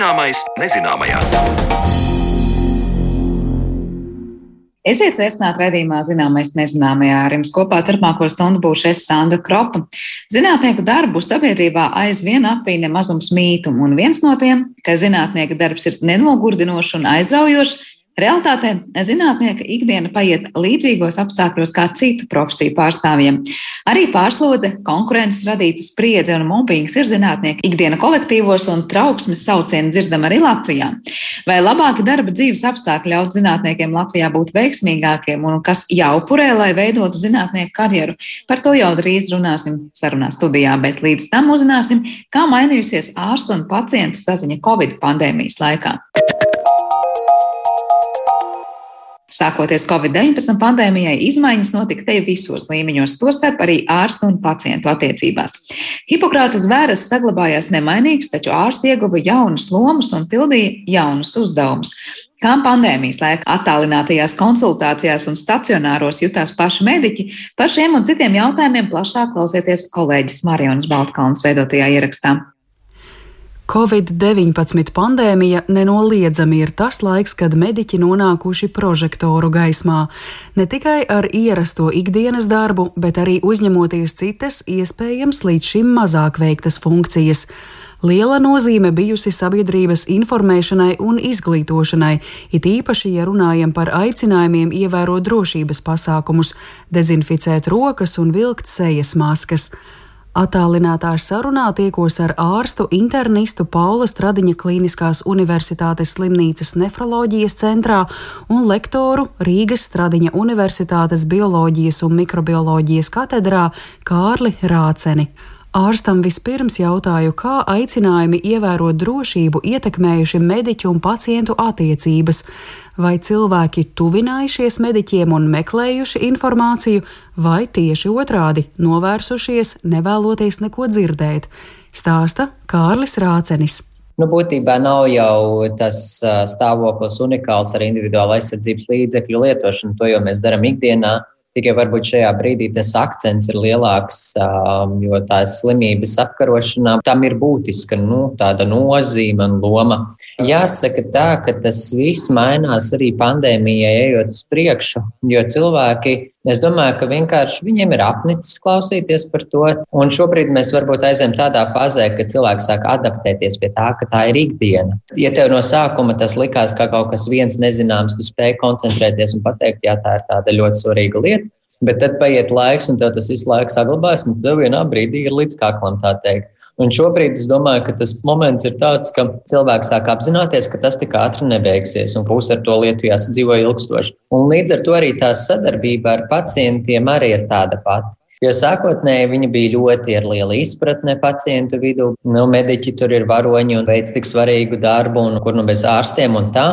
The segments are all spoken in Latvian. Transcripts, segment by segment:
Zināmais nezināmajā. Esiet sveicināti redzējumā, zināmais nezināmajā. Ar jums kopā turpmāko stundu būšu es Sandra Kropa. Zinātnieku darbu sabiedrībā aizvien apvīna mazums mītu, un viens no tiem, ka zinātnieka darbs ir nenogurdinošs un aizraujošs, Realtātē zinātnieka ikdiena paiet līdzīgos apstākļos kā citu profesiju pārstāvjiem. Arī pārslodze, konkurences radīta spriedze un mobbings ir zinātnieka ikdiena kolektīvos un trauksmes saucieni dzirdam arī Latvijā. Vai labāki darba dzīves apstākļi ļaut zinātniekiem Latvijā būt veiksmīgākiem un kas jāupurē, lai veidotu zinātnieku karjeru? Par to jau drīz runāsim sarunā studijā, bet līdz tam uzzināsim, kā mainījusies ārstu un pacientu saziņa Covid pandēmijas laikā. Sākoties Covid-19 pandēmijai, izmaiņas notika te visos līmeņos, tostarp arī ārstu un pacientu attiecībās. Hipokrāta zvēras saglabājās nemainīgs, taču ārsti ieguva jaunas lomas un pildīja jaunus uzdevumus. Kā pandēmijas laikā attālinātajās konsultācijās un stacionāros jutās paši mediķi, par šiem un citiem jautājumiem plašāk klausieties kolēģis Marijas Baltkalns veidotajā ierakstā. Covid-19 pandēmija nenoliedzami ir tas laiks, kad mediķi nonākuši prožektoru gaismā. Ne tikai ar ierasto ikdienas darbu, bet arī uzņemoties citas, iespējams, līdz šim mazāk veiktas funkcijas. Liela nozīme bijusi sabiedrības informēšanai un izglītošanai, it īpaši, ja runājam par aicinājumiem ievērot drošības pasākumus, dezinficēt rokas un vilkt sejas maskas. Atālinātā sarunā tiekos ar ārstu internistu Paula Stradiņa Kliniskās Universitātes slimnīcas nefroloģijas centrā un lektoru Rīgas Stradiņa Universitātes bioloģijas un mikrobioloģijas katedrā Kārli Rāceni. Ārstam vispirms jautāju, kā aicinājumi ievērot drošību ietekmējuši mediķu un pacientu attiecības, vai cilvēki tuvinājušies mediķiem un meklējuši informāciju, vai tieši otrādi novērsušies, nevēloties neko dzirdēt, stāsta Kārlis Rācenis. Nu, būtībā nav jau tas stāvoklis unikāls ar individuālu aizsardzības līdzekļu lietošanu. To jau mēs darām ikdienā. Tikai varbūt šajā brīdī tas akcents ir lielāks, jo tās slimības apkarošanā tam ir būtiska nu, tāda nozīme un loma. Jāsaka tā, ka tas viss mainās arī pandēmijai ejot uz priekšu, jo cilvēki, es domāju, ka vienkārši viņiem ir apnicis klausīties par to. Un šobrīd mēs varbūt aizējām tādā fazē, ka cilvēki sāk adaptēties pie tā, ka tā ir ikdiena. Ja tev no sākuma tas likās kā kaut kas viens nezināms, tu spēj koncentrēties un pateikt, jā, tā ir tāda ļoti svarīga lieta. Bet tad paiet laiks, un tas visu laiku saglabājas, un tad vienā brīdī ir līdz kaklam tā teikt. Un šobrīd es domāju, ka tas moments ir tāds, ka cilvēks sāk apzināties, ka tas tik ātri nebeigsies un būs ar to lietu jāsadzīvo ilgstoši. Un līdz ar to arī tā sadarbība ar pacientiem arī ir tāda pati. Jo sākotnēji viņi bija ļoti ar lielu izpratni pacientu vidū. Nu, mediķi tur ir varoņi un veic tik svarīgu darbu, un kur nu bez ārstiem un tā.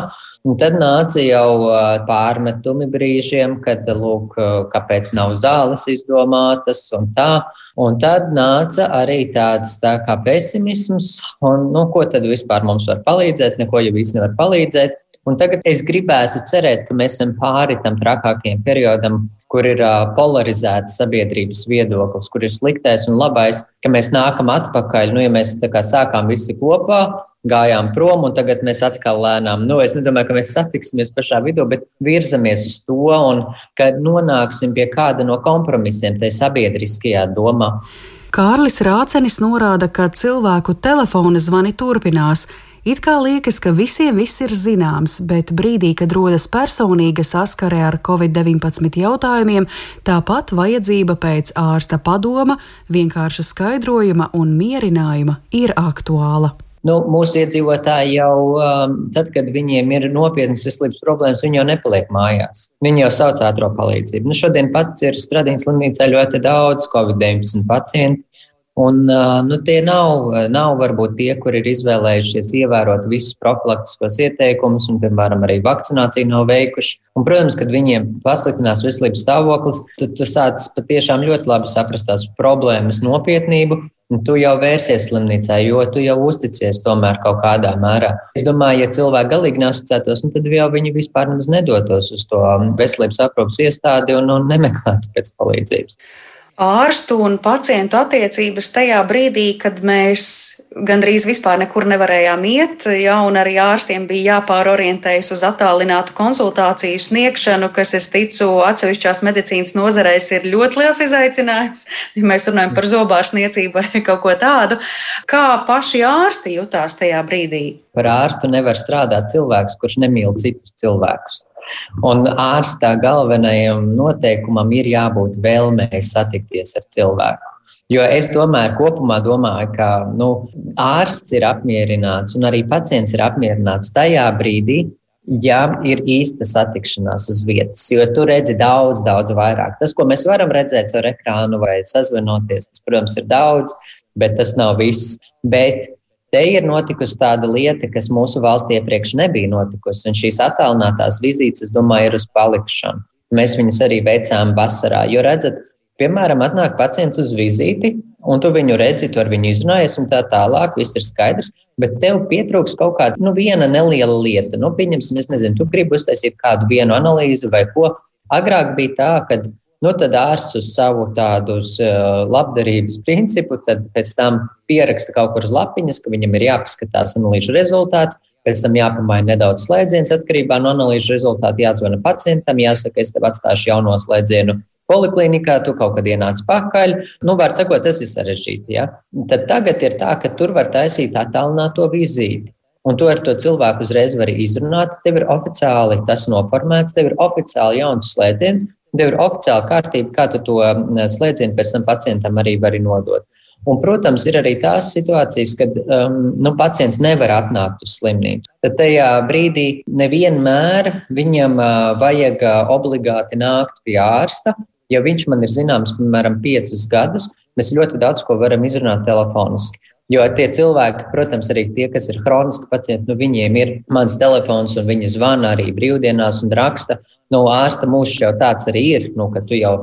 Un tad nāca jau pārmetumi brīžiem, kad, lūk, kāpēc nav zāles izdomātas un tā. Un tad nāca arī tāds tā kā pesimisms, un nu, ko tad vispār mums var palīdzēt, neko jau īsti nevar palīdzēt. Un tagad es gribētu cerēt, ka mēs esam pāri tam trakākajam periodam, kur ir polarizēts sabiedrības viedoklis, kur ir sliktais un labais, ka mēs nākam atpakaļ. Nu, ja mēs kā, sākām visi kopā, gājām prom, un tagad mēs atkal lēnām, nu, es nedomāju, ka mēs satiksimies pašā vidū, bet virzamies uz to, un kad nonāksim pie kāda no kompromisiem tajā sabiedriskajā domā. Kārlis Rācenis norāda, ka cilvēku telefona zvani turpinās, It kā liekas, ka visiem viss ir zināms, bet brīdī, kad rodas personīga saskare ar covid-19 jautājumiem, tāpat vajadzība pēc ārsta padoma, vienkārša skaidrojuma un mierinājuma ir aktuāla. Nu, mūsu iedzīvotāji jau, um, tad, kad viņiem ir nopietnas veselības problēmas, viņi jau nepaliek mājās. Viņi jau sauc ātrā palīdzību. Nu, šodien pats ir Stradīnas slimnīcā ļoti daudz Covid-19 pacientu. Un, nu, tie nav, nav varbūt tie, kur ir izvēlējušies ievērot visus profilaktiskos ieteikumus, un, piemēram, arī vakcināciju nav veikuši. Un, protams, kad viņiem pasliktinās veselības stāvoklis, tad tu sāc patiešām ļoti labi saprast tās problēmas nopietnību, tu jau vērsies slimnīcā, jo tu jau uzticies tomēr kaut kādā mērā. Es domāju, ja cilvēki galīgi neuzticētos, nu, tad jau viņi vispār nedotos uz to veselības aprūpas iestādi un, un nemeklētu pēc palīdzības. Ārstu un pacientu attiecības tajā brīdī, kad mēs gandrīz vispār nekur nevarējām iet, ja, un arī ārstiem bija jāpārorientējas uz attālinātu konsultāciju sniegšanu, kas, es ticu, atsevišķās medicīnas nozarēs ir ļoti liels izaicinājums, ja mēs runājam par zobārstniecību vai kaut ko tādu. Kā paši ārsti jutās tajā brīdī? Par ārstu nevar strādāt cilvēks, kurš nemīl citus cilvēkus. Un ārstā galvenajam noteikumam ir jābūt vēlmei satikties ar cilvēku. Jo es tomēr kopumā domāju, ka nu, ārsts ir apmierināts un arī pacients ir apmierināts tajā brīdī, ja ir īsta satikšanās uz vietas. Jo tu redzi daudz, daudz vairāk. Tas, ko mēs varam redzēt ar ekrānu vai sazvanoties, tas, protams, ir daudz, bet tas nav viss. Bet te ir notikusi tāda lieta, kas mūsu valstī iepriekš nebija notikusi. Un šīs attālinātās vizītes, es domāju, ir uz palikšanu. Mēs viņas arī veicām vasarā. Jo redzat, Piemēram, atnāk pacients uz vizīti, un tu viņu redzi, tu ar viņu izrunājies, un tā tālāk, viss ir skaidrs. Bet tev pietrūks kaut kāda nu, viena neliela lieta. Nu, pieņemsim, es nezinu, tu gribi uztaisīt kādu vienu analīzi vai ko. Agrāk bija tā, ka nu, tad ārsts uz savu tādu uh, labdarības principu, tad pēc tam pieraksta kaut kur uz lapiņas, ka viņam ir jāpaskatās analīžu rezultāts. Pēc tam jāpamaina nedaudz slēdziens atkarībā no analīžu rezultātu. Jāzvana pacientam, jāsaka, es tev atstāšu jauno slēdzienu poliklinikā, tu kaut kad ienāc pakaļ. Nu, var sakot, tas ir sarežģīti. Ja? Tad tagad ir tā, ka tur var taisīt attālināto vizīti. Un to ar to cilvēku uzreiz var izrunāt. Tev ir oficiāli tas noformēts, tev ir oficiāli jauns slēdziens, tev ir oficiāla kārtība, kā tu to slēdzienu pēc tam pacientam arī vari nodot. Un, protams, ir arī tās situācijas, kad um, nu, pacients nevar atnākt uz slimnīcu. Tad tajā brīdī nevienmēr viņam uh, vajag uh, obligāti nākt pie ārsta. Ja viņš man ir zināms, piemēram, piecus gadus, mēs ļoti daudz ko varam izrunāt telefoniski. Jo tie cilvēki, protams, arī tie, kas ir hroniski pacienti, nu, viņiem ir mans telefons, un viņi zvana arī brīvdienās un raksta nu, ārsta mūžs jau tāds arī ir, nu, ka tu jau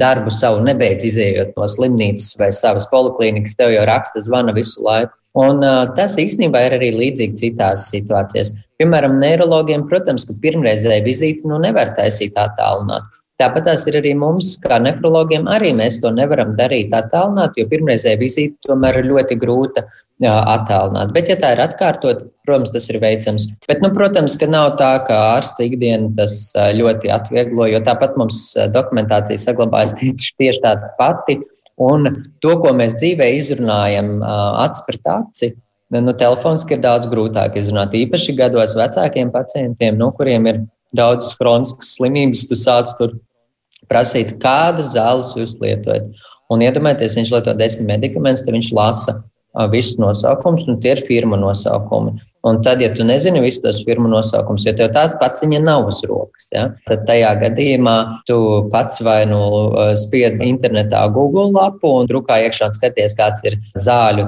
darbu savu nebeidz izējot no slimnīcas vai savas poliklīnikas, tev jau raksta zvana visu laiku. Un uh, tas īstenībā ir arī līdzīgi citās situācijās. Piemēram, neirologiem, protams, ka pirmreizēja vizīti nu, nevar taisīt attālināt. Tāpat tās ir arī mums, kā nefrologiem, arī mēs to nevaram darīt attālināt, jo pirmreizēja vizīte tomēr ir ļoti grūta attēlināt. Bet, ja tā ir atkārtot, protams, tas ir veicams. Bet, nu, protams, ka nav tā, ka ārsta ikdiena tas ļoti atvieglo, jo tāpat mums dokumentācija saglabājas tieši tāda pati. Un to, ko mēs dzīvē izrunājam acis pret aci, nu, telefoniski ir daudz grūtāk izrunāt. Īpaši gados vecākiem pacientiem, no kuriem ir daudzas kroniskas slimības, tu sāc tur prasīt, kādas zāles jūs lietojat. Un iedomājieties, viņš lieto desmit medikamentus, tad viņš lasa visus nosaukumus, un tie ir firma nosaukumi. Un tad, ja tu nezini visus tos firmu nosaukumus, jo tev tāda paciņa nav uz rokas, ja, tad tajā gadījumā tu pats vai nu spied internetā Google lapu un drukā iekšā un skaties, kāds ir zāļu,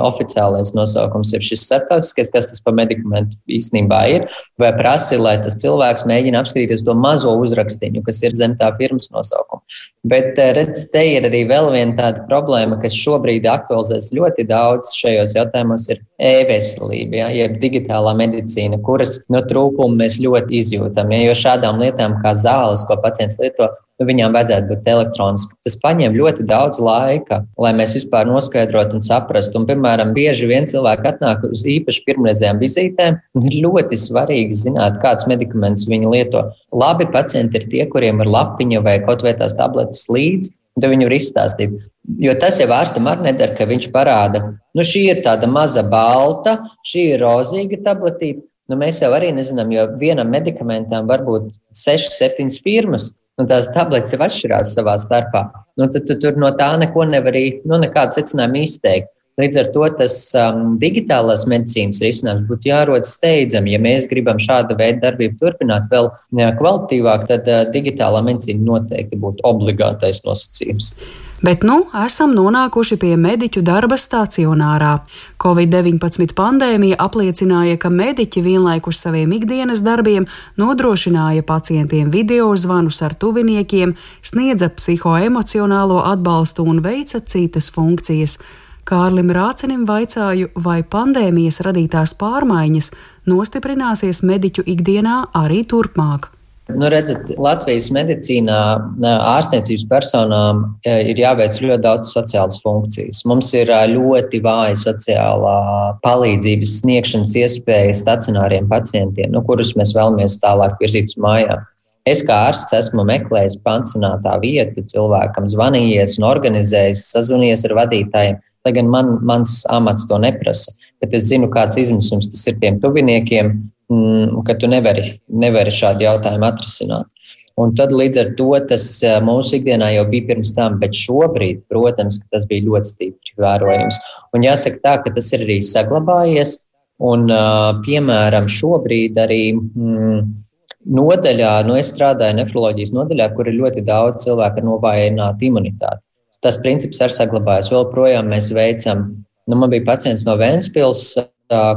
oficiālais nosaukums ir šis starptautiskais, kas tas pa medikamentu īstenībā ir, vai prasi, lai tas cilvēks mēģina apskatīties to mazo uzrakstiņu, kas ir zem tā firmas nosaukuma. Bet, redz, te ir arī vēl viena tāda problēma, kas šobrīd aktualizēs ļoti daudz šajos jautājumos, ir e-veselība. Ja? Jeb digitālā medicīna, kuras no nu, trūkumu mēs ļoti izjūtam. Ja, jo šādām lietām kā zāles, ko pacients lieto, nu, viņām vajadzētu būt elektroniski. Tas prasa ļoti daudz laika, lai mēs vispār noskaidrotu un saprastu. Un, piemēram, bieži vien cilvēki atnāk uz īpaši pirmreizējām vizītēm. Ir ļoti svarīgi zināt, kādus medikamentus viņi lieto. Labi pacienti ir tie, kuriem ir lapiņa vai kaut vai tās tabletes līdzi. Tad viņi var izstāstīt. Jo tas jau ārstam arī nedara, ka viņš parāda, nu šī ir tāda maza balta, šī ir rozīga tabletīte. Nu, mēs jau arī nezinām, jo vienam medikamentam var būt 6, 7 firmas, un tās tabletes jau atšķirās savā starpā. Nu, tad tu tur no tā neko nevar arī, nu, nekādu secinājumu izteikt. Līdz ar to tas um, digitālās medicīnas risinājums būtu jārod steidzami. Ja mēs gribam šādu veidu darbību turpināt vēl kvalitatīvāk, tad uh, digitālā medicīna noteikti būtu obligātais nosacījums. Bet nu esam nonākuši pie mediķu darba stacionārā. Covid-19 pandēmija apliecināja, ka mediķi vienlaikus saviem ikdienas darbiem nodrošināja pacientiem video zvanus ar tuviniekiem, sniedza psihoemocionālo atbalstu un veica citas funkcijas. Kārlim Rācenim vaicāju, vai pandēmijas radītās pārmaiņas nostiprināsies mediķu ikdienā arī turpmāk. Nu, redzat, Latvijas medicīnā ārstniecības personām ir jāveic ļoti daudz sociālas funkcijas. Mums ir ļoti vāja sociālā palīdzības sniegšanas iespēja stacionāriem pacientiem, nu, kurus mēs vēlamies tālāk virzīt uz mājām. Es kā ārsts esmu meklējis pansionātā vietu, cilvēkam zvanījies un organizējis, sazvanījies ar vadītājiem, lai gan man, mans amats to neprasa. Bet es zinu, kāds izmisums tas ir tiem tuviniekiem, mm, ka tu nevari, nevari šādu jautājumu atrisināt. Un tad līdz ar to tas mūsu ikdienā jau bija pirms tam, bet šobrīd, protams, tas bija ļoti stipri vērojams. Un jāsaka tā, ka tas ir arī saglabājies. Un, piemēram, šobrīd arī mm, nodaļā, nu, es strādāju nefroloģijas nodaļā, kur ir ļoti daudz cilvēku ar novājinātu imunitāti. Tas princips ir saglabājies. Vēl projām mēs veicam, nu, man bija pacients no Vēnspils,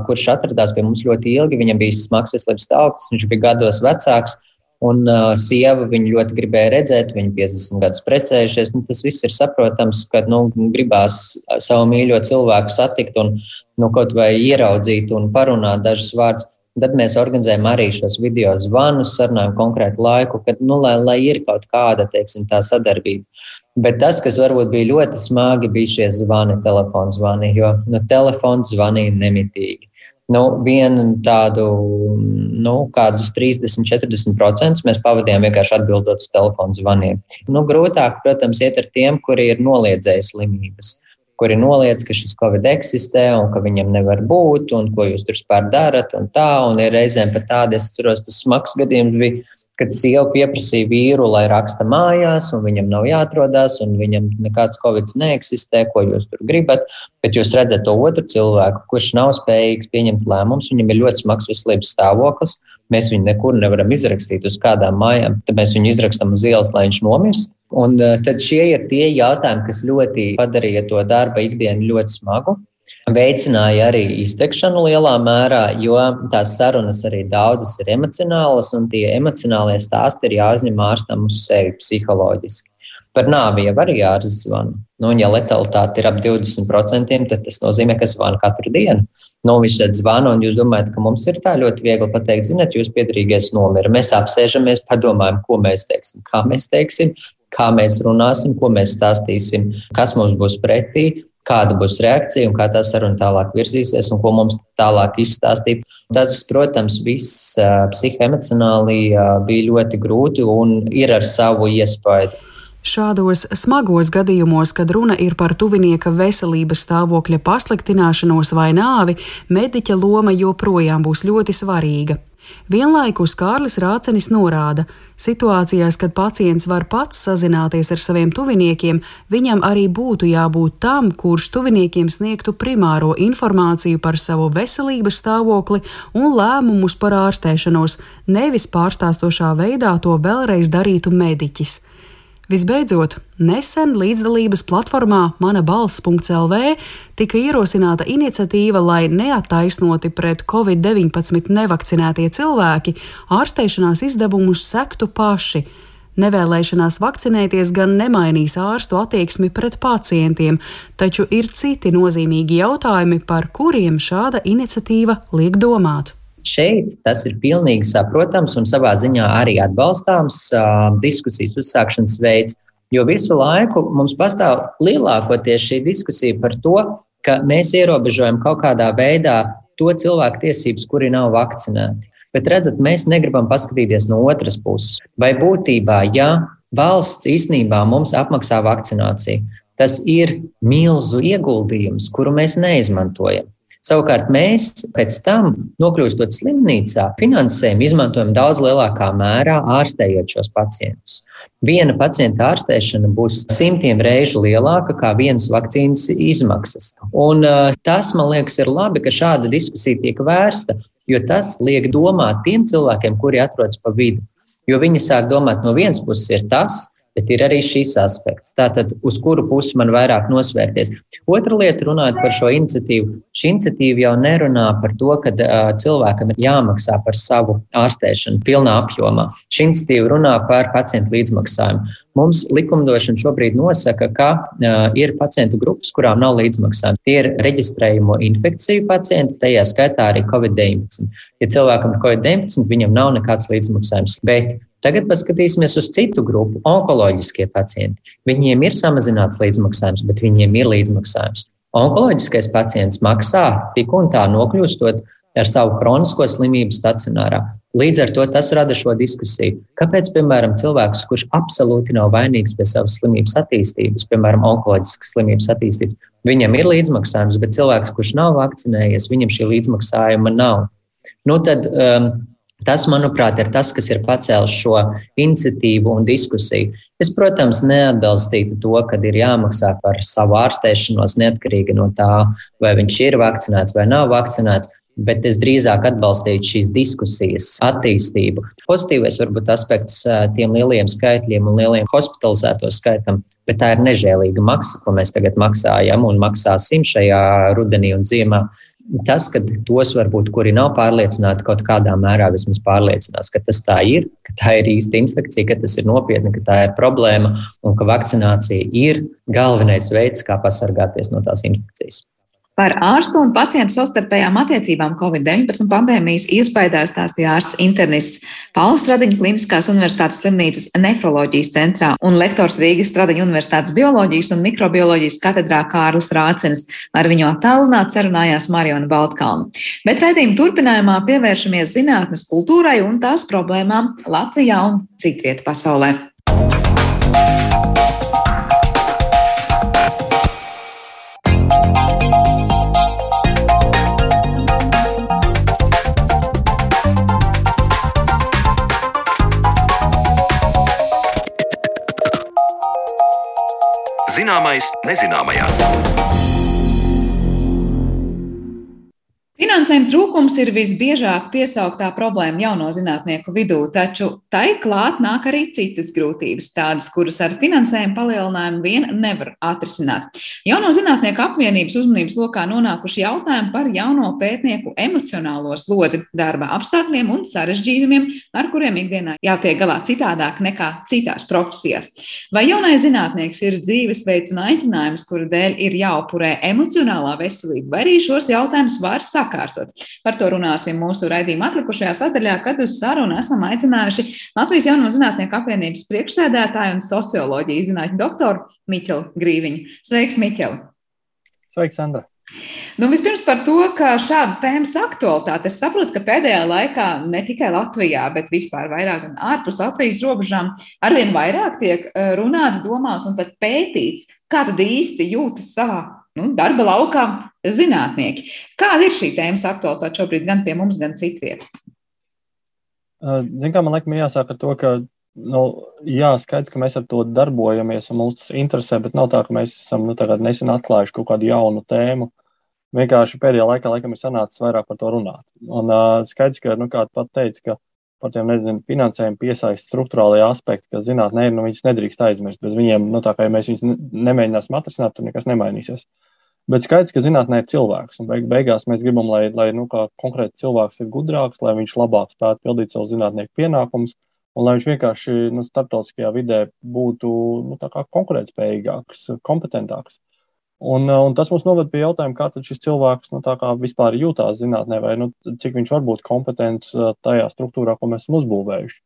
kurš atradās pie mums ļoti ilgi. Viņam bija smags veselības stāvoklis, viņš bija gados vecāks. Un uh, sieva viņu ļoti gribēja redzēt, viņa 50 gadus precējušies. Nu, tas viss ir saprotams, ka nu, gribās savu mīļo cilvēku satikt un nu, kaut vai ieraudzīt un parunāt dažus vārdus. Tad mēs organizējam arī šos video zvanus, sarunājam konkrētu laiku, kad, nu, lai, lai ir kaut kāda teiksim, sadarbība. Bet tas, kas varbūt bija ļoti smagi, bija šie zvani, telefona zvani, jo nu, telefons zvanīja nemitīgi. Nu, vienu tādu, nu, kādus 30, 40% mēs pavadījām vienkārši atbildot uz telefonu zvaniem. Nu, grūtāk, protams, iet ar tiem, kuri ir noliedzēji slimības, kuri noliedz, ka šis covid eksistē un ka viņam nevar būt, un ko jūs tur spēr darat, un tā, un reizēm pat tādi, es ceros, tas smags gadījums bija kad sieva pieprasīja vīru, lai raksta mājās, un viņam nav jāatrodas, un viņam nekāds covid neeksistē, ko jūs tur gribat. Bet jūs redzat to otru cilvēku, kurš nav spējīgs pieņemt lēmumus, viņam ir ļoti smags veselības stāvoklis. Mēs viņu nekur nevaram izrakstīt uz kādām mājām, tad mēs viņu izrakstam uz ielas, lai viņš nomirst. Un uh, tad šie ir tie jautājumi, kas ļoti padarīja to darba ikdienu ļoti smagu veicināja arī iztekšanu lielā mērā, jo tās sarunas arī daudzas ir emocionālas, un tie emocionālie stāsti ir jāuzņem ārstam uz sevi psiholoģiski. Par nāvi jau arī jāzvana. Nu, ja letalitāte ir ap 20%, tad tas nozīmē, ka zvana katru dienu. Nu, viņš tad zvana, un jūs domājat, ka mums ir tā ļoti viegli pateikt, zinot, jūs piedarīgais nomira. Mēs apsēžamies, padomājam, ko mēs teiksim, kā mēs teiksim, kā mēs runāsim, ko mēs stāstīsim, kas mums būs pretī kāda būs reakcija un kā tā saruna tālāk virzīsies un ko mums tālāk izstāstīt. Tas, protams, viss psihoemocionāli bija ļoti grūti un ir ar savu iespēju. Šādos smagos gadījumos, kad runa ir par tuvinieka veselības stāvokļa pasliktināšanos vai nāvi, mediķa loma joprojām būs ļoti svarīga. Vienlaikus Kārlis Rācenis norāda, situācijās, kad pacients var pats sazināties ar saviem tuviniekiem, viņam arī būtu jābūt tam, kurš tuviniekiem sniegtu primāro informāciju par savu veselības stāvokli un lēmumus par ārstēšanos, nevis pārstāstošā veidā to vēlreiz darītu mediķis. Visbeidzot, nesen līdzdalības platformā Mana balss.lv tika ierosināta iniciatīva, lai neattaisnoti pret covid-19 nevakcinētie cilvēki ārstēšanās izdevumus sektu paši. Nevēlēšanās vakcinēties gan nemainīs ārstu attieksmi pret pacientiem, taču ir citi nozīmīgi jautājumi, par kuriem šāda iniciatīva liek domāt. Šeit tas ir pilnīgi saprotams un savā ziņā arī atbalstāms diskusijas uzsākšanas veids, jo visu laiku mums pastāv lielākoties šī diskusija par to, ka mēs ierobežojam kaut kādā veidā to cilvēku tiesības, kuri nav vakcinēti. Bet redzat, mēs negribam paskatīties no otras puses. Vai būtībā, ja valsts īstenībā mums apmaksā vakcināciju, tas ir milzu ieguldījums, kuru mēs neizmantojam. Savukārt mēs pēc tam, nokļūstot slimnīcā, finansējumu izmantojam daudz lielākā mērā ārstējot šos pacientus. Viena pacienta ārstēšana būs simtiem reižu lielāka nekā vienas vakcīnas izmaksas. Un, uh, tas, man liekas, ir labi, ka šāda diskusija tiek vērsta, jo tas liek domāt tiem cilvēkiem, kuri atrodas pa vidu. Jo viņi sāk domāt, no vienas puses ir tas, bet ir arī šis aspekts. Tātad, uz kuru pusi man vairāk nosvērties. Otra lieta, runājot par šo iniciatīvu, šī iniciatīva jau nerunā par to, ka uh, cilvēkam ir jāmaksā par savu ārstēšanu pilnā apjomā. Šī iniciatīva runā par pacientu līdzmaksājumu. Mums likumdošana šobrīd nosaka, ka uh, ir pacientu grupas, kurām nav līdzmaksājumi. Tie ir reģistrējumu infekciju pacienti, tajā skaitā arī COVID-19. Ja cilvēkam ir COVID-19, viņam nav nekāds līdzmaksājums. Bet Tagad paskatīsimies uz citu grupu - onkoloģiskie pacienti. Viņiem ir samazināts līdzmaksājums, bet viņiem ir līdzmaksājums. Onkoloģiskais pacients maksā tik un tā nokļūstot ar savu kronisko slimību stacionārā. Līdz ar to tas rada šo diskusiju. Kāpēc, piemēram, cilvēks, kurš absolūti nav vainīgs pie savas slimības attīstības, piemēram, onkoloģiskas slimības attīstības, viņam ir līdzmaksājums, bet cilvēks, kurš nav vakcinējies, viņam šī līdzmaksājuma nav. Nu, tad, um, Tas, manuprāt, ir tas, kas ir pacēlis šo iniciatīvu un diskusiju. Es, protams, neatbalstītu to, ka ir jāmaksā par savu ārstēšanos neatkarīgi no tā, vai viņš ir vakcinēts vai nav vakcinēts bet es drīzāk atbalstītu šīs diskusijas attīstību. Pozitīvais varbūt aspekts tiem lieliem skaitļiem un lieliem hospitalizēto skaitam, bet tā ir nežēlīga maksa, ko mēs tagad maksājam un maksāsim šajā rudenī un ziemā. Tas, ka tos varbūt, kuri nav pārliecināti, kaut kādā mērā vismaz pārliecinās, ka tas tā ir, ka tā ir īsta infekcija, ka tas ir nopietni, ka tā ir problēma un ka vakcinācija ir galvenais veids, kā pasargāties no tās infekcijas. Par ārstu un pacientu savstarpējām attiecībām Covid-19 pandēmijas iespējā stāstīja ārsts internists Pauls Stradiņa Kliniskās Universitātes slimnīcas nefroloģijas centrā un lektors Rīgas Stradiņa Universitātes bioloģijas un mikrobioloģijas katedrā Kārlis Rācenis. Ar viņu attālināt sarunājās Mariona Baltkalna. Bet raidījuma turpinājumā pievēršamies zinātnes kultūrai un tās problēmām Latvijā un citviet pasaulē. Zināmais nezināmajā. Finansējuma trūkums ir visbiežāk piesauktā problēma jauno zinātnieku vidū, taču tai klāt nāk arī citas grūtības, tādas, kuras ar finansējumu palielinājumu vien nevar atrisināt. Jauno zinātnieku apvienības uzmanības lokā nonākuši jautājumi par jauno pētnieku emocionālo slodzi, darba apstākļiem un sarežģījumiem, ar kuriem ikdienā jātiek galā citādāk nekā citās profesijās. Vai jaunais zinātnieks ir dzīvesveids un aicinājums, kura dēļ ir jāupurē emocionālā veselība, vai arī šos jautājumus var sakārtot? Sakārtot. Par to runāsim mūsu raidījuma atlikušajā sadaļā, kad uz sarunu esam aicinājuši Latvijas Jauno Zinātnieku apvienības priekšsēdētāju un socioloģijas zinātņu doktoru Miķelu Grīviņu. Sveiks, Miķeli! Sveiks, Sandra! Nu, vispirms par to, ka šāda tēmas aktualitāte. Es saprotu, ka pēdējā laikā ne tikai Latvijā, bet vispār vairāk gan ārpus Latvijas robežām arvien vairāk tiek eh, runāts, domāts un pat pētīts, kā tad īsti jūtas savā nu, darba laukā zinātnieki. Kāda ir šī tēmas aktualitāte šobrīd gan pie mums, gan citviet? Ziniet, man liekas, jāsāk ar to, ka nu, jā, skaidrs, ka mēs ar to darbojamies un mums tas interesē, bet nav tā, ka mēs esam nu, nesen atklājuši kaut kādu jaunu tēmu. Vienkārši pēdējā laikā laikam ir sanācis vairāk par to runāt. Un uh, skaidrs, ka, nu, kā pat teica, ka par tiem nezinu, finansējumu piesaist struktūrālajie aspekti, ka zinātnē, nu, viņas nedrīkst aizmirst. Bez viņiem, nu, tā kā ja mēs viņus nemēģināsim atrisināt, tur nekas nemainīsies. Bet skaidrs, ka zinātnē ir cilvēks, un beig beigās mēs gribam, lai, lai nu, konkrēti cilvēks ir gudrāks, lai viņš labāk spētu pildīt savu zinātnieku pienākumus, un lai viņš vienkārši nu, starptautiskajā vidē būtu nu, konkurētspējīgāks, kompetentāks. Un, un tas mums noved pie jautājuma, kā šis cilvēks nu, vispār jūtās zinātnē, vai nu, cik viņš var būt kompetents tajā struktūrā, ko mēs esam uzbūvējuši.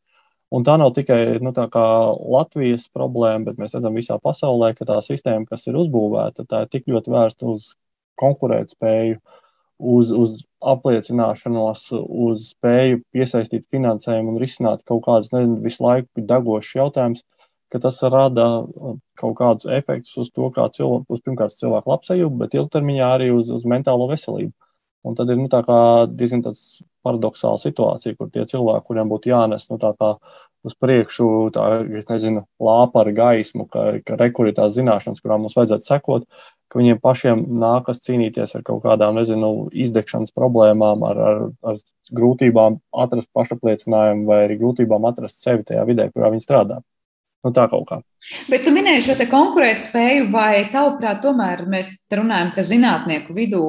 Un tā nav tikai nu, tā Latvijas problēma, bet mēs redzam visā pasaulē, ka tā sistēma, kas ir uzbūvēta, tā ir tik ļoti vērsta uz konkurētspēju, uz, uz apliecināšanos, uz spēju piesaistīt finansējumu un risināt kaut kādus nezinu, visu laiku degošus jautājumus ka tas rada uh, kaut kādus efektus uz to, kā cilvēku, uz pirmkārt cilvēku labsajūtu, bet ilgtermiņā arī uz, uz mentālo veselību. Un tad ir nu, diezgan paradoxāla situācija, kur tie cilvēki, kuriem būtu jānes nu, uz priekšu, tā nezinu, lāpa ar gaismu, ka, ka rekurītās zināšanas, kurām mums vajadzētu sekot, ka viņiem pašiem nākas cīnīties ar kaut kādām, nezinu, izdegšanas problēmām, ar, ar, ar grūtībām atrast pašapliecinājumu vai arī grūtībām atrast sevi tajā vidē, kurā viņi strādā. Nu, tā kaut kā. Bet tu minēji šo konkurētspēju, vai tavuprāt, tomēr mēs runājam, ka zinātnieku vidū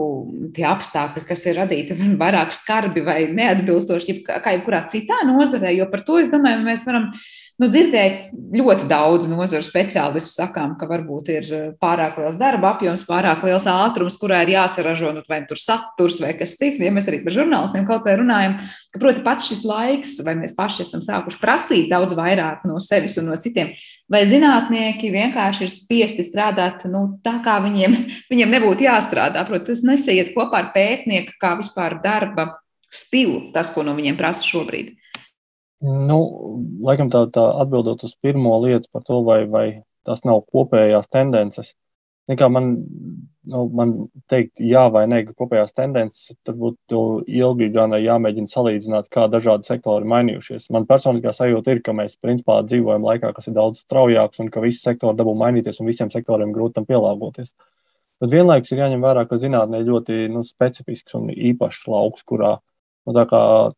tie apstākļi, kas ir radīti, ir vairāk skarbi vai neatbilstoši, kā jebkurā citā nozarē, jo par to, es domāju, mēs varam Nu, dzirdēt ļoti daudz nozaru speciālistu sakām, ka varbūt ir eh, pārāk liels darba apjoms, pārāk liels ātrums, kurā ir jāsaražo nu, vai tur saturs vai kas cits. Ja mēs arī par žurnālistiem kaut kā runājam, ka, proti, pats šis laiks, vai mēs paši esam sākuši prasīt daudz vairāk no sevis un no citiem, vai zinātnieki vienkārši ir spiesti strādāt nu, tā, kā viņiem, viņiem nebūtu jāstrādā. Proti, tas nesaiet kopā ar pētnieku kā vispār darba stilu, tas, ko no viņiem prasa šobrīd. Nu, laikam tā, tā atbildot uz pirmo lietu par to, vai, vai tas nav kopējās tendences. Man, nu, man teikt, jā vai nē, ka kopējās tendences, tad būtu ilgi gan jāmēģina salīdzināt, kā dažādi sektori mainījušies. Man personīgā sajūta ir, ka mēs principā dzīvojam laikā, kas ir daudz straujāks un ka visi sektori dabū mainīties un visiem sektoriem grūti tam pielāgoties. Bet vienlaikus ir jāņem vērā, ka zinātnē ir ļoti nu, specifisks un īpašs lauks, kurā Nu,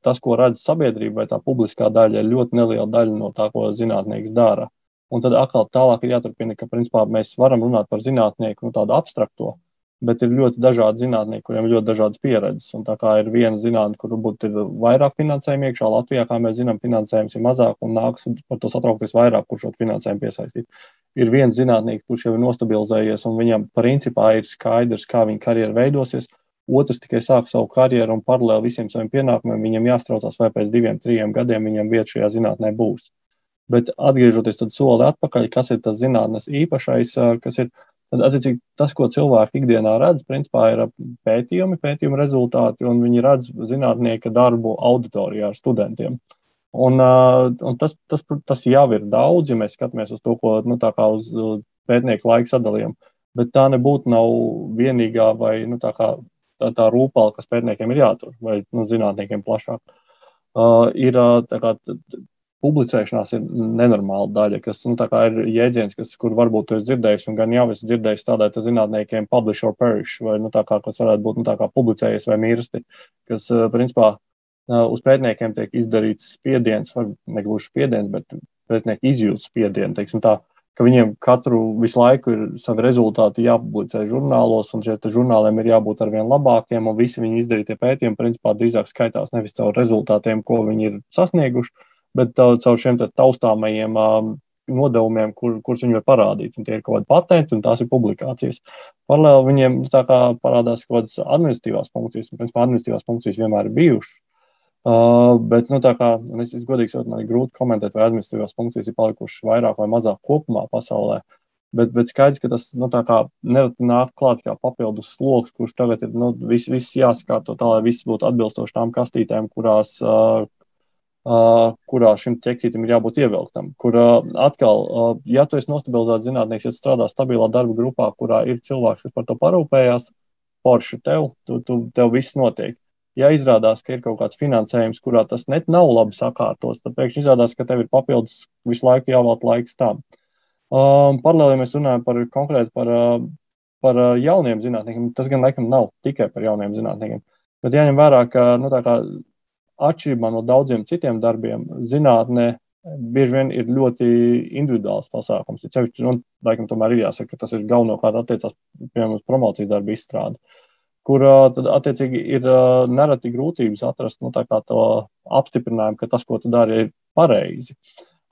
tas, ko redz sabiedrība vai tā publiskā daļa, ir ļoti neliela daļa no tā, ko zinātnēks dara. Un tad atkal tālāk ir jāturpina, ka principā mēs varam runāt par zinātnieku nu, tādu abstrakto, bet ir ļoti dažādi zinātnieki, kuriem ir ļoti dažādas pieredzes. Un tā kā ir viena zinātnē, kur varbūt ir vairāk finansējumu iekšā, Latvijā, kā mēs zinām, finansējums ir mazāk un nāks par to satraukties vairāk, kurš šo finansējumu piesaistīt. Ir viens zinātnieks, kurš jau ir nostabilizējies, un viņam principā ir skaidrs, kā viņa karjera veidosies otrs tikai sāk savu karjeru un paralēli visiem saviem pienākumiem, viņam jāstraucās, vai pēc diviem, trim gadiem viņam vieta šajā zinātnē būs. Bet atgriežoties soli atpakaļ, kas ir tas zinātnes īpašais, kas ir tad, attiecīgi, tas, ko cilvēki ikdienā redz, principā ir pētījumi, pētījuma rezultāti, un viņi redz zinātnieka darbu auditorijā ar studentiem. Un, un tas, tas, tas jau ir daudz, ja mēs skatāmies uz to, ko nu, uz pētnieku laika sadalījumu. Bet tā nebūtu vienīgā vai nu, tā tā, tā rūpala, kas pētniekiem ir jātur, vai nu, zinātniekiem plašāk. Uh, ir uh, kā, publicēšanās ir nenormāla daļa, kas nu, ir jēdziens, kas, kur varbūt esi dzirdējis, un gan jau esi dzirdējis tādā zinātniekiem publish or perish, vai nu, kā, kas varētu būt nu, publicējies vai mirsti, kas uh, principā uh, uz pētniekiem tiek izdarīts spiediens, vai negluži spiediens, bet pētnieki izjūt spiedienu, teiksim tā, ka viņiem katru visu laiku ir savi rezultāti jāpublicē žurnālos, un šiem žurnāliem ir jābūt ar vien labākiem, un visi viņi izdarītie pētījumi principā drīzāk skaitās nevis caur rezultātiem, ko viņi ir sasnieguši, bet caur šiem taustāmajiem nodevumiem, kur, kurus viņi var parādīt. Un tie ir kaut kādi patenti, un tās ir publikācijas. Paralēli viņiem parādās kaut kādas administratīvās funkcijas, un principā administratīvās funkcijas vienmēr ir bijušas. Uh, bet, nu, tā kā es, es godīgi sakot, man ir grūti komentēt, vai administratīvās funkcijas ir palikušas vairāk vai mazāk kopumā pasaulē. Bet, bet skaidrs, ka tas nu, nāk klāt kā papildus sloks, kurš tagad ir nu, viss, viss jāsakārto tā, lai viss būtu atbilstoši tām kastītēm, kurās, uh, uh, kurā šim ķeksītam ir jābūt ievilktam. Kur uh, atkal, uh, ja tu esi nostabilizēts zinātnēks, ja tu strādā stabilā darba grupā, kurā ir cilvēks, kas par to parūpējās, forši tev, tu, tu, tev viss notiek ja izrādās, ka ir kaut kāds finansējums, kurā tas net nav labi sakārtots, tad pēkšņi izrādās, ka tev ir papildus visu laiku jāvēlta laiks tam. Um, Paralēli mēs runājam par konkrēti par, uh, par uh, jauniem zinātniekiem. Tas gan laikam nav tikai par jauniem zinātniekiem, bet jāņem vērā, ka nu, atšķirībā no daudziem citiem darbiem, zinātnē bieži vien ir ļoti individuāls pasākums. Ir sevišķi, nu, laikam, tomēr ir jāsaka, ka tas ir galvenokārt attiecās piemēram uz promociju darbu izstrādi. Uh, kur tad attiecīgi ir nereti grūtības atrast nu, to apstiprinājumu, ka tas, ko tu dari, ir pareizi.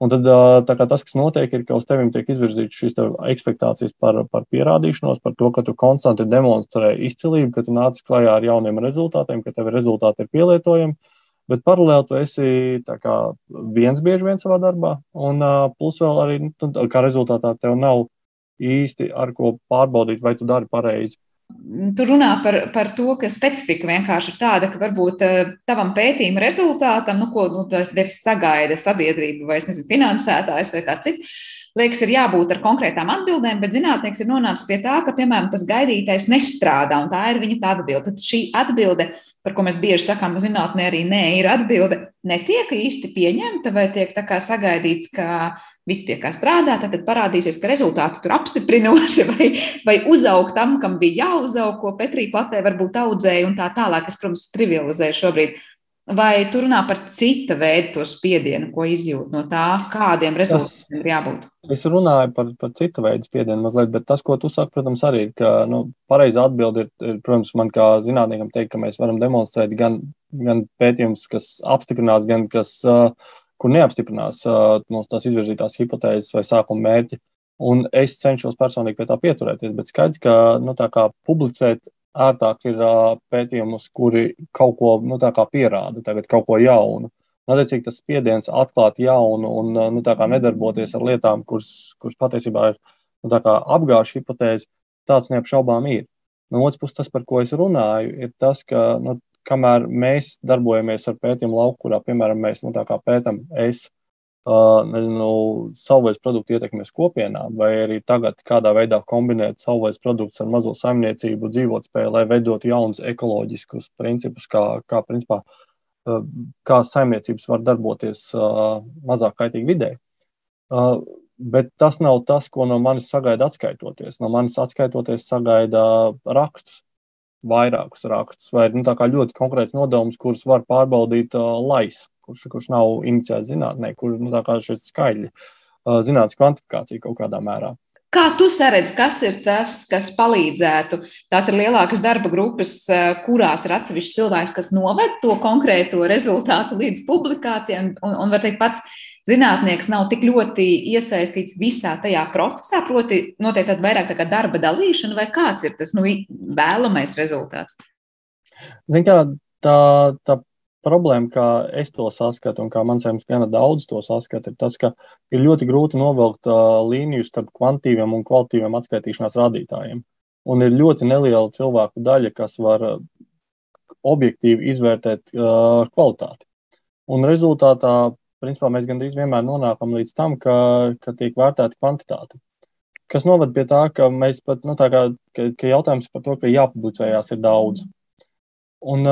Un tad tas, kas notiek, ir, ka uz tevis tiek izvirzītas šīs expectācijas par, par pierādīšanos, par to, ka tu konstanti demonstrē izcilību, ka tu nāc klajā ar jauniem rezultātiem, ka tev rezultāti ir pielietojami. Bet paralēli tu esi kā, viens bieži vien savā darbā, un plus vēl arī, nu, kā rezultātā, tev nav īsti ar ko pārbaudīt, vai tu dari pareizi. Tu runā par, par to, ka specifika vienkārši ir tāda, ka varbūt uh, tavam pētījuma rezultātam, nu, ko nu, devis sagaida sabiedrība vai, nezinu, finansētājs vai kāds cits, liekas, ir jābūt ar konkrētām atbildēm, bet zinātnieks ir nonācis pie tā, ka, piemēram, tas gaidītais nestrādā, un tā ir viņa tā atbilde. Tad šī atbilde, par ko mēs bieži sakām, zinātnē arī nē, ir atbilde, netiek īsti pieņemta vai tiek tā kā sagaidīts, ka viss pie kā strādā, tad parādīsies, ka rezultāti tur apstiprinoši vai, vai uzaug tam, kam bija jāuzaug, ko Petrī platē varbūt audzēja un tā tālāk, kas, protams, trivializē šobrīd. Vai tu runā par cita veida to spiedienu, ko izjūt no tā, kādiem rezultātiem ir jābūt? Es runāju par, par citu veidu spiedienu mazliet, bet tas, ko tu saki, protams, arī ir, ka nu, pareiza atbilde ir, ir, protams, man kā zinātniekam teikt, ka mēs varam demonstrēt gan, gan pētījumus, kas apstiprinās, gan kas kur neapstiprinās mūsu tās izvirzītās hipotēzes vai sākuma mērķi. Un es cenšos personīgi pie tā pieturēties, bet skaidrs, ka nu, publicēt ērtāk ir pētījumus, kuri kaut ko nu, pierāda, tagad kaut ko jaunu. Un, attiecīgi, tas spiediens atklāt jaunu un nu, nedarboties ar lietām, kuras, kuras patiesībā ir nu, apgājušas hipotēzi, tāds neapšaubām ir. No otras puses, tas, par ko es runāju, ir tas, ka nu, kamēr mēs darbojamies ar pētījumu lauku, kurā, piemēram, mēs nu, pētām es nezinu, savvaļas produktu ietekmes kopienām, vai arī tagad kādā veidā kombinēt savvaļas produktus ar mazo saimniecību dzīvotspēju, lai veidotu jaunus ekoloģiskus principus, kā, kā, principā, kā saimniecības var darboties mazāk kaitīgi vidē. Bet tas nav tas, ko no manis sagaida atskaitoties. No manis atskaitoties sagaida rakstus, vairākus rakstus, vai nu, ļoti konkrēts nodevums, kurus var pārbaudīt uh, lais, kurš, kurš nav iniciēts zinātnē, kur nu, skaļi uh, zinātnīs kvantifikācija kaut kādā mērā. Kā tu saredzi, kas ir tas, kas palīdzētu? Tās ir lielākas darba grupas, kurās ir atsevišķs cilvēks, kas noved to konkrēto rezultātu līdz publikācijai, un, un, un var teikt, pats zinātnieks nav tik ļoti iesaistīts visā tajā procesā, proti, notiek tāda vairāk tā darba dalīšana, vai kāds ir tas nu, vēlamais rezultāts? Zin, kā, tā, tā problēma, kā es to saskatu, un kā man liekas, gana daudz to saskatu, ir tas, ka ir ļoti grūti novilkt uh, līniju starp kvantitīviem un kvalitīviem atskaitīšanās rādītājiem. Un ir ļoti neliela cilvēku daļa, kas var uh, objektīvi izvērtēt uh, kvalitāti. Un rezultātā principā mēs gandrīz vienmēr nonākam līdz tam, ka, ka tiek vērtēta kvantitāte. Kas noved pie tā, ka mēs pat, nu, tā kā, ka, ka jautājums par to, ka jāpublicējās ir daudz. Un,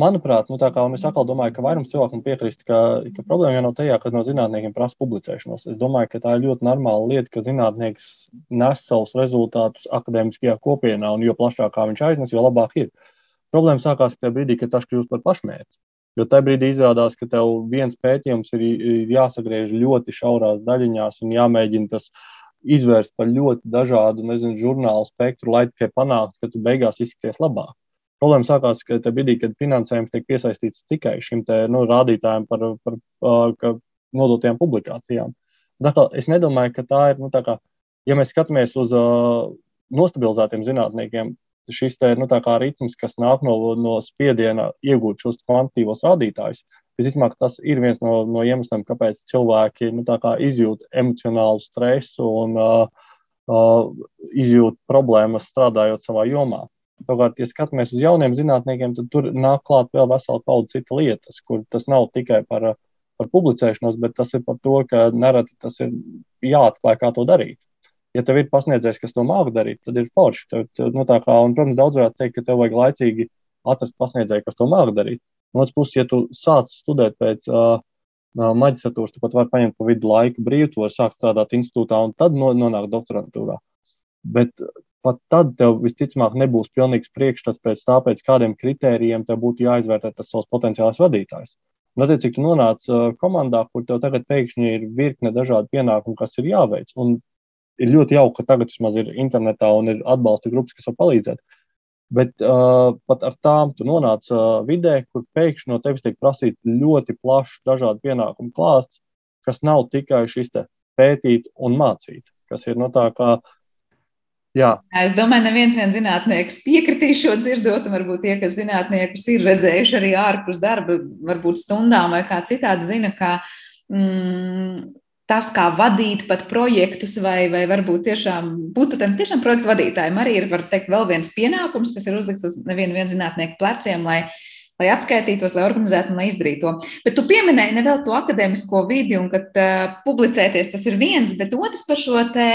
manuprāt, nu, kā, es atkal domāju, ka vairums cilvēku piekrist, ka, ka problēma jau nav tajā, ka no zinātniekiem prasa publicēšanos. Es domāju, ka tā ir ļoti normāla lieta, ka zinātnieks nes savus rezultātus akadēmiskajā kopienā, un jo plašākā viņš aiznes, jo labāk ir. Problēma sākās tajā brīdī, kad tas kļūst par pašmērķi. Jo tajā brīdī izrādās, ka tev viens pētījums ir, ir jāsagriež ļoti šaurās daļiņās un jāmēģina tas izvērst par ļoti dažādu nezinu, žurnālu spektru, lai tikai panāktu, ka tu beigās izskaties labāk. Problēma sākās tajā brīdī, kad finansējums tiek piesaistīts tikai šim te, nu, rādītājam par, par, par nodotajām publikācijām. Tātad es nedomāju, ka tā ir, nu, tā kā, ja mēs skatāmies uz uh, nostabilizētiem zinātniekiem, šis te, nu, ritms, kas nāk no, no spiediena iegūt šos kvantitīvos rādītājus, visticamāk, tas ir viens no, no iemesliem, kāpēc cilvēki nu, kā izjūt emocionālu stresu un uh, uh, izjūt problēmas strādājot savā jomā. Savukārt, ja skatāmies uz jauniem zinātniekiem, tad tur nāk klāt vēl vesela paudze citas lietas, kur tas nav tikai par, par publicēšanos, bet tas ir par to, ka nereti tas ir jāatklāj, kā to darīt ja tev ir pasniedzējs, kas to māca darīt, tad ir forši. Tev, tev, nu, kā, un, protams, daudz varētu teikt, ka tev vajag laicīgi atrast pasniedzēju, kas to māca darīt. No otras puses, ja tu sāc studēt pēc uh, maģistratūras, tu pat vari paņemt pa vidu laiku brīvu, tu vari sākt strādāt institūtā un tad nonākt doktorantūrā. Bet pat tad tev visticamāk nebūs pilnīgs priekšstats pēc tā, pēc kādiem kritērijiem tev būtu jāizvērtē tas savs potenciālais vadītājs. Un, attiecīgi, tu nonāc uh, komandā, kur tev tagad pēkšņi ir virkne dažādu pienākumu, kas ir jāveic. Un ir ļoti jauki, ka tagad vismaz ir internetā un ir atbalsta grupas, kas var palīdzēt. Bet uh, pat ar tām tu nonāc uh, vidē, kur pēkšņi no tevis tiek prasīts ļoti plašs dažādu pienākumu klāsts, kas nav tikai šis pētīt un mācīt, kas ir no tā kā. Jā. Es domāju, ka neviens zinātnēks piekritīs šo dzirdot, un varbūt tie, kas zinātniekus ir redzējuši arī ārpus darba, varbūt stundām vai kā citādi zina, ka mm, tas, kā vadīt pat projektus, vai, vai varbūt tiešām būt par tiem projektu vadītājiem, arī ir, var teikt, vēl viens pienākums, kas ir uzlikts uz nevienu zinātnieku pleciem, lai, lai atskaitītos, lai organizētu un lai izdarītu to. Bet tu pieminēji ne vēl to akadēmisko vidi, un ka uh, publicēties tas ir viens, bet otrs par šo te.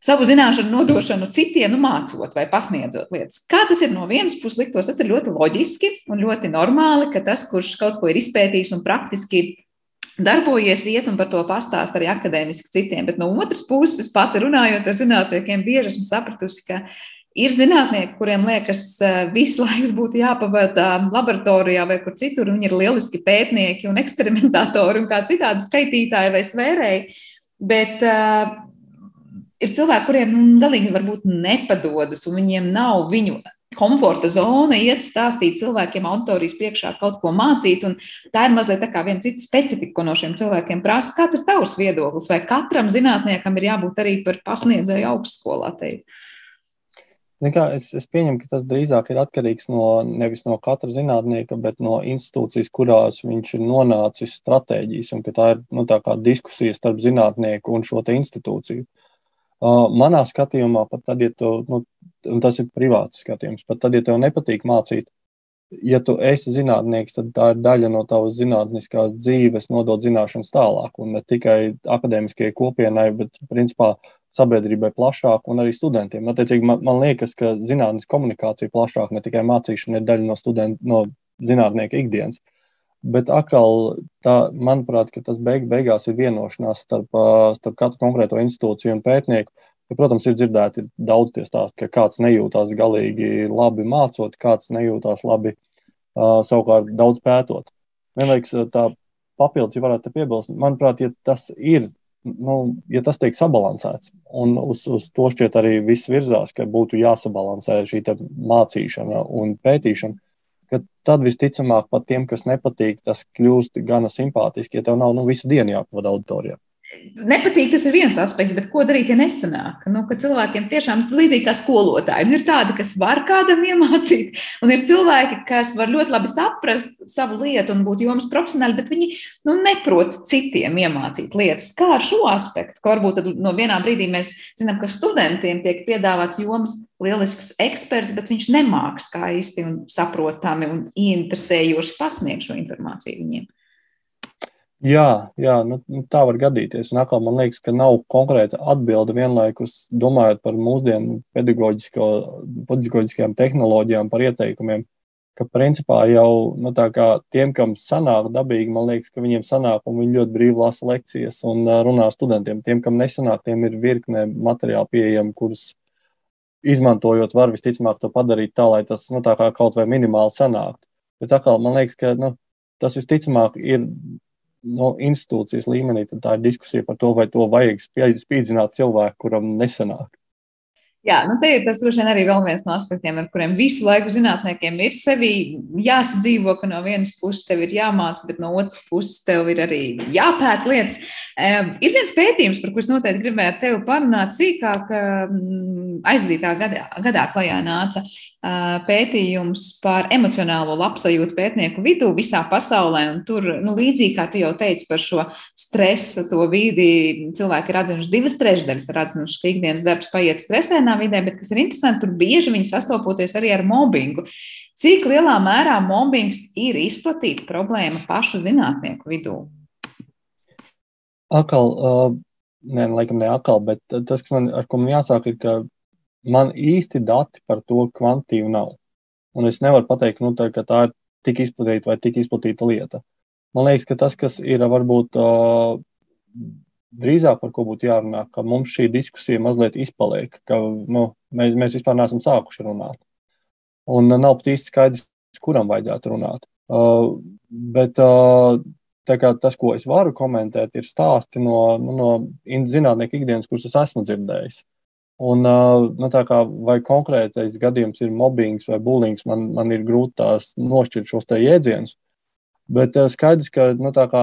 Savu zināšanu nodošanu citiem, nu, mācot vai pasniedzot lietas. Kā tas ir no vienas puses liktos, tas ir ļoti loģiski un ļoti normāli, ka tas, kurš kaut ko ir izpētījis un praktiski darbojies, iet un par to pastāst arī akadēmiski citiem. Bet no otras puses, pati runājot ar zinātniekiem, bieži esmu sapratusi, ka ir zinātnieki, kuriem liekas, eh, visu laiku būtu jāpavada laboratorijā vai kur citur. Viņi ir lieliski pētnieki un eksperimentatori un kā citādi skaitītāji vai svērēji. Bet uh, ir cilvēki, kuriem nu, galīgi varbūt nepadodas, un viņiem nav viņu komforta zona, iet stāstīt cilvēkiem auditorijas priekšā kaut ko mācīt. Tā ir mazliet tā kā viena cita specifika, ko no šiem cilvēkiem prasa. Kāds ir tavs viedoklis? Vai katram zinātniekam ir jābūt arī par pasniedzēju augstskolā? Kā, es, es pieņemu, ka tas drīzāk ir atkarīgs no nevis no katra zinātnieka, bet no institūcijas, kurās viņš ir nonācis stratēģijas, un ka tā ir nu, tā diskusija starp zinātnieku un šo institūciju. Uh, manā skatījumā, pat tad, ja tu, nu, tas ir privāts skatījums, pat tad, ja tev nepatīk mācīt, ja tu esi zinātnieks, tad tā ir daļa no tavas zinātniskās dzīves, nodot zināšanas tālāk. Un ne tikai akadēmiskajai kopienai, bet principā sabiedrībai plašāk un arī studentiem. Attiecīgi, man, man liekas, ka zinātnīs komunikācija plašāk, ne tikai mācīšana, ir daļa no, student, no zinātnieka ikdienas. Bet atkal, tā, manuprāt, tas beig, beigās ir vienošanās starp, starp katru konkrēto institūciju un pētnieku. Ja, protams, ir dzirdēti daudz tie stāsti, ka kāds nejūtās galīgi labi mācot, kāds nejūtās labi uh, savukārt daudz pētot. Vienlaiks tā papildus, ja varētu piebilst, manuprāt, ja tas ir, nu, ja tas tiek sabalansēts, un uz, uz to šķiet arī viss virzās, ka būtu jāsabalansē šī mācīšana un pētīšana, tad visticamāk pat tiem, kas nepatīk, tas kļūst gana simpātiski, ja tev nav nu, visu dienu jāpavada auditorijā nepatīk, tas ir viens aspekts, bet ko darīt, ja nesanāk? Nu, cilvēkiem tiešām līdzīgi kā skolotāji. Nu, ir tādi, kas var kādam iemācīt, un ir cilvēki, kas var ļoti labi saprast savu lietu un būt jomas profesionāli, bet viņi nu, neprot citiem iemācīt lietas. Kā ar šo aspektu? Ka varbūt no vienā brīdī mēs zinām, ka studentiem tiek piedāvāts jomas lielisks eksperts, bet viņš nemāks kā īsti un saprotami un ieinteresējoši pasniegt šo informāciju viņiem. Jā, jā nu, nu, tā var gadīties. Un atkal man liekas, ka nav konkrēta atbilde vienlaikus domājot par mūsdienu pedagoģiskajām tehnoloģijām, par ieteikumiem. Ka principā jau nu, tiem, kam sanāk dabīgi, man liekas, ka viņiem sanāk un viņi ļoti brīvi lasa lekcijas un runā ar studentiem. Tiem, kam nesanāk, tiem ir virkne materiāli pieejami, kurus izmantojot, var visticamāk to padarīt tā, lai tas nu, tā kaut vai minimāli sanāktu. Bet atkal man liekas, ka nu, tas visticamāk ir no institūcijas līmenī, tad tā ir diskusija par to, vai to vajag spīdzināt cilvēku, kuram nesanāk. Jā, nu te ir tas droši vien arī viens no aspektiem, ar kuriem visu laiku zinātniekiem ir sevi jāsadzīvo, ka no vienas puses tev ir jāmāca, bet no otras puses tev ir arī jāpēt lietas. Um, ir viens pētījums, par kurus noteikti gribētu tevi parunāt sīkāk, um, aizvadītā gadā, gadā klajā nāca pētījums par emocionālo labsajūtu pētnieku vidū visā pasaulē. Tur, nu, līdzīgi kā tu jau teici par šo stresu, to vidi, cilvēki ir atzinuši divas trešdaļas, ir atzinuši, ka ikdienas darbs paiet stresēnā vidē, bet kas ir interesanti, tur bieži viņi sastopoties arī ar mobbingu. Cik lielā mērā mobbings ir izplatīta problēma pašu zinātnieku vidū? Akal, uh, nē, laikam ne akal, bet tas, man, ar ko man jāsāk, ir, ka man īsti dati par to kvantīvu nav. Un es nevaru pateikt, nu, tā, ka tā ir tik izplatīta vai tik izplatīta lieta. Man liekas, ka tas, kas ir varbūt uh, drīzāk par ko būtu jārunā, ka mums šī diskusija mazliet izpaliek, ka nu, mēs, mēs vispār neesam sākuši runāt. Un nav pat īsti skaidrs, kuram vajadzētu runāt. Uh, bet uh, tas, ko es varu komentēt, ir stāsti no, nu, no zinātnieku ikdienas, kurus es esmu dzirdējis. Un, uh, nu, kā, vai konkrētais gadījums ir mobbings vai bulings, man, man ir grūti tās nošķirt šos te jēdzienus. Bet uh, skaidrs, ka nu, kā,